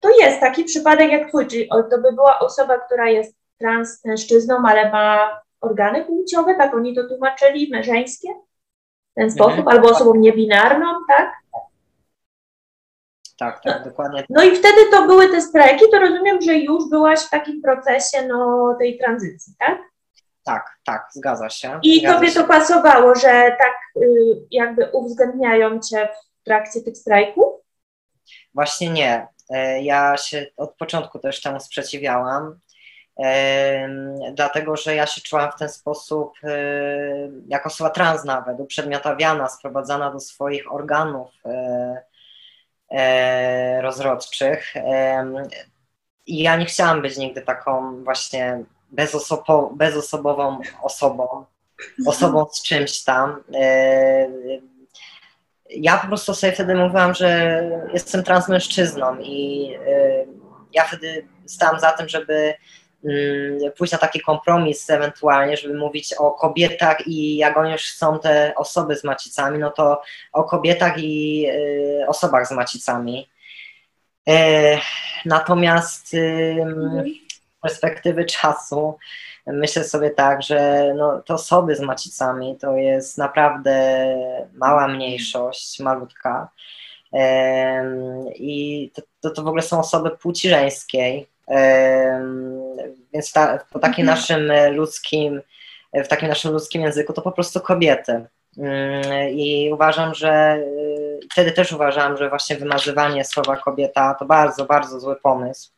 to jest taki przypadek jak twój, czyli to by była osoba, która jest trans mężczyzną, ale ma organy płciowe, tak oni to tłumaczyli, mężeńskie w ten sposób, mhm. albo osobą niebinarną, tak? Tak, tak, dokładnie. No i wtedy to były te strajki, to rozumiem, że już byłaś w takim procesie no, tej tranzycji, tak? Tak, tak, zgadza się. I zgadza tobie się. to pasowało, że tak y, jakby uwzględniają cię w trakcie tych strajków? Właśnie nie. E, ja się od początku też temu sprzeciwiałam dlatego że ja się czułam w ten sposób e, jako osoba trans nawet, uprzedmiotawiana, sprowadzana do swoich organów e, rozrodczych. I ja nie chciałam być nigdy taką właśnie bezosobo, bezosobową osobą, osobą z czymś tam. Ja po prostu sobie wtedy mówiłam, że jestem transmężczyzną i ja wtedy stałam za tym, żeby Mm, pójść na taki kompromis ewentualnie, żeby mówić o kobietach i jak oni już są te osoby z macicami, no to o kobietach i y, osobach z macicami. E, natomiast mhm. Perspektywy czasu myślę sobie tak, że no, te osoby z macicami to jest naprawdę mała mniejszość, malutka. I to, to, to w ogóle są osoby płci żeńskiej, więc ta, po takim mhm. naszym ludzkim, w takim naszym ludzkim języku to po prostu kobiety. Mm, I uważam, że e, wtedy też uważam, że właśnie wymazywanie słowa kobieta to bardzo, bardzo zły pomysł.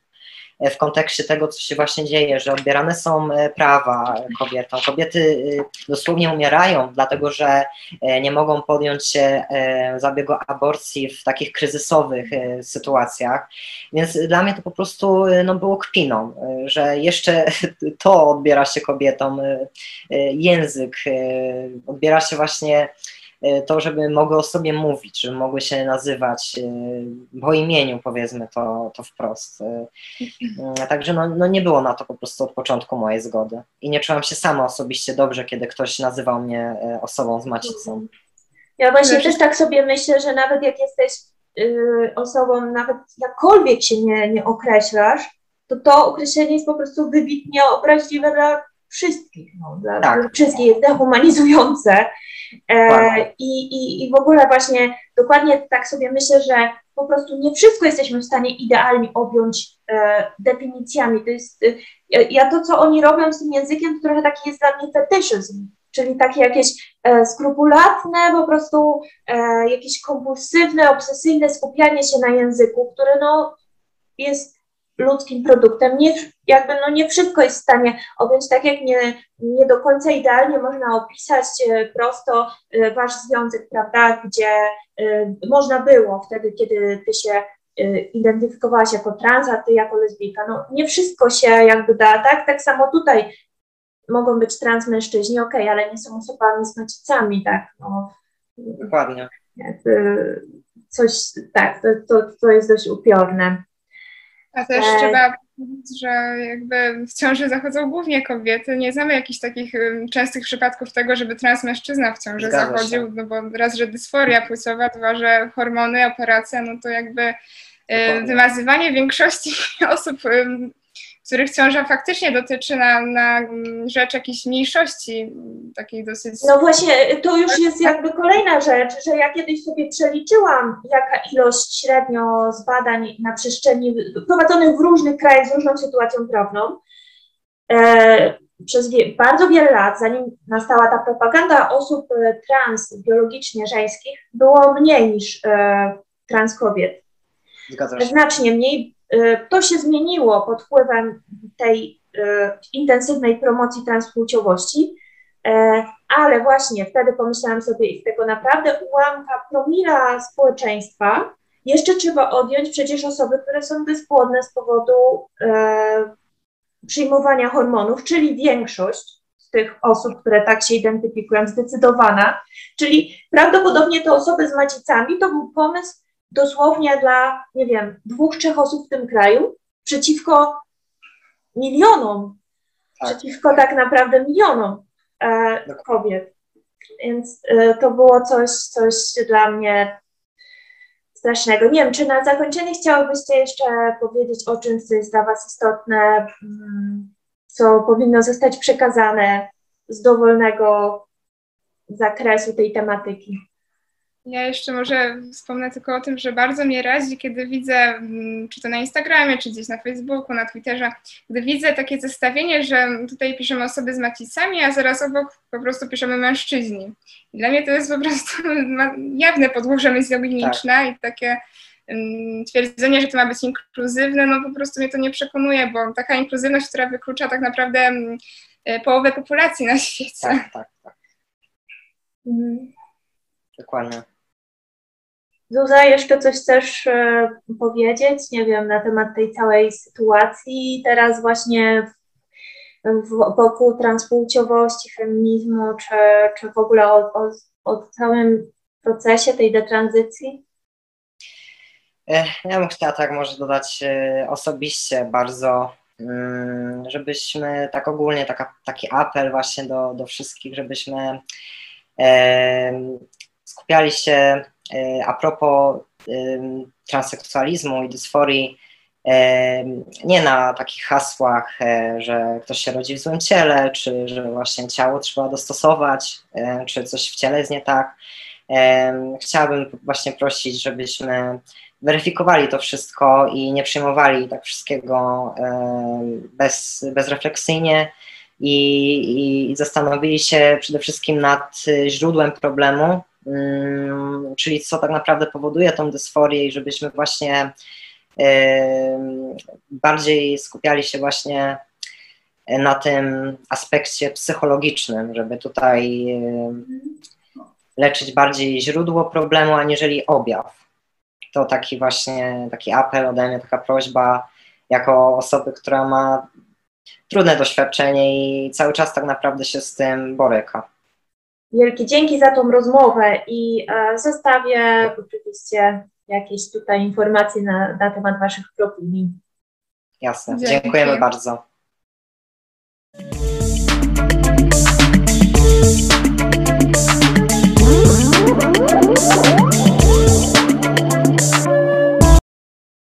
E, w kontekście tego, co się właśnie dzieje, że odbierane są e, prawa kobietom. Kobiety e, dosłownie umierają, dlatego że nie mogą podjąć się zabiegu aborcji w takich kryzysowych sytuacjach. Więc dla mnie to po prostu no, było kpiną, że jeszcze to odbiera się kobietom, język, odbiera się właśnie to, żeby mogły o sobie mówić, żeby mogły się nazywać e, po imieniu, powiedzmy to, to wprost. E, także no, no nie było na to po prostu od początku mojej zgody. I nie czułam się sama osobiście dobrze, kiedy ktoś nazywał mnie osobą z macicą. Ja właśnie też tak sobie myślę, że nawet jak jesteś y, osobą, nawet jakkolwiek się nie, nie określasz, to to określenie jest po prostu wybitnie obraźliwe dla wszystkich, no, dla, tak. dla wszystkich, jest dehumanizujące. E, i, i, I w ogóle właśnie dokładnie tak sobie myślę, że po prostu nie wszystko jesteśmy w stanie idealnie objąć e, definicjami. To jest, e, ja to, co oni robią z tym językiem, to trochę taki jest dla mnie fetyszyzm, czyli takie jakieś e, skrupulatne, po prostu e, jakieś kompulsywne, obsesyjne skupianie się na języku, które no, jest ludzkim produktem. Nie, jakby no nie wszystko jest w stanie objąć, tak jak nie, nie do końca idealnie można opisać e, prosto e, wasz związek, prawda, gdzie e, można było wtedy, kiedy ty się identyfikowałaś jako trans, a ty jako lesbijka. No nie wszystko się jakby da, tak? Tak samo tutaj mogą być trans mężczyźni, okej, okay, ale nie są osobami z macicami, tak? No, Dokładnie. Coś, tak, to, to, to jest dość upiorne. A też e... trzeba powiedzieć, że jakby w ciąży zachodzą głównie kobiety. Nie znamy jakichś takich częstych przypadków tego, żeby transmężczyzna w ciąży Zgadza zachodził, się. no bo raz, że dysforia płciowa, dwa, że hormony, operacja, no to jakby Dokładnie. wymazywanie większości osób których ciąża faktycznie dotyczy na, na rzecz jakiejś mniejszości, takiej dosyć. No właśnie, to już jest jakby kolejna rzecz, że ja kiedyś sobie przeliczyłam, jaka ilość średnio z badań na przestrzeni prowadzonych w różnych krajach z różną sytuacją prawną. E, przez wie, bardzo wiele lat, zanim nastała ta propaganda osób e, trans biologicznie żeńskich, było mniej niż e, trans kobiet. Znacznie mniej, to się zmieniło pod wpływem tej y, intensywnej promocji transpłciowości, E, ale właśnie wtedy pomyślałam sobie, ich tego naprawdę ułamka promila społeczeństwa jeszcze trzeba odjąć przecież osoby, które są bezpłodne z powodu przyjmowania hormonów, czyli większość z tych osób, które tak się identyfikują, zdecydowana, czyli prawdopodobnie te osoby z macicami to był pomysł dosłownie dla, nie wiem, dwóch, trzech osób w tym kraju przeciwko milionom, tak. przeciwko tak naprawdę milionom e, kobiet. Więc e, to było coś, coś dla mnie strasznego. Nie wiem, czy na zakończenie chciałybyście jeszcze powiedzieć o czymś, co jest dla Was istotne, mm, co powinno zostać przekazane z dowolnego zakresu tej tematyki? Ja jeszcze może wspomnę tylko o tym, że bardzo mnie razi, kiedy widzę, mm, czy to na Instagramie, czy gdzieś na Facebooku, na Twitterze, gdy widzę takie zestawienie, że tutaj piszemy osoby z macicami, a zaraz obok po prostu piszemy mężczyźni. I dla mnie to jest po prostu jawne podłoże misoginiczne tak. i takie um, twierdzenie, że to ma być inkluzywne, no po prostu mnie to nie przekonuje, bo taka inkluzywność, która wyklucza tak naprawdę um, połowę populacji na świecie. Tak, tak, tak. Mhm. Dokładnie. Zuza, jeszcze coś chcesz e, powiedzieć, nie wiem, na temat tej całej sytuacji teraz właśnie wokół transpłciowości, feminizmu, czy, czy w ogóle o, o, o całym procesie tej detranzycji? E, ja bym chciała tak może dodać e, osobiście bardzo, mm, żebyśmy tak ogólnie, taka, taki apel właśnie do, do wszystkich, żebyśmy skupiali się E, a propos transseksualizmu i dysforii, nie na takich hasłach, e, że ktoś się rodzi w złym ciele, czy że właśnie ciało trzeba dostosować, e, czy coś w ciele jest nie tak. Chciałabym właśnie prosić, żebyśmy weryfikowali to wszystko i nie przyjmowali tak wszystkiego bez, bezrefleksyjnie i, i zastanowili się przede wszystkim nad źródłem problemu, czyli co tak naprawdę powoduje tą dysforię i żebyśmy właśnie bardziej skupiali się właśnie na tym aspekcie psychologicznym, żeby tutaj leczyć bardziej źródło problemu, aniżeli objaw. To taki właśnie taki apel ode mnie, taka prośba jako osoby, która ma trudne doświadczenie i cały czas tak naprawdę się z tym boryka. Wielkie dzięki za tą rozmowę i e, zostawię oczywiście jakieś tutaj informacje na, na temat Waszych profili. Jasne, dziękujemy, dziękujemy bardzo.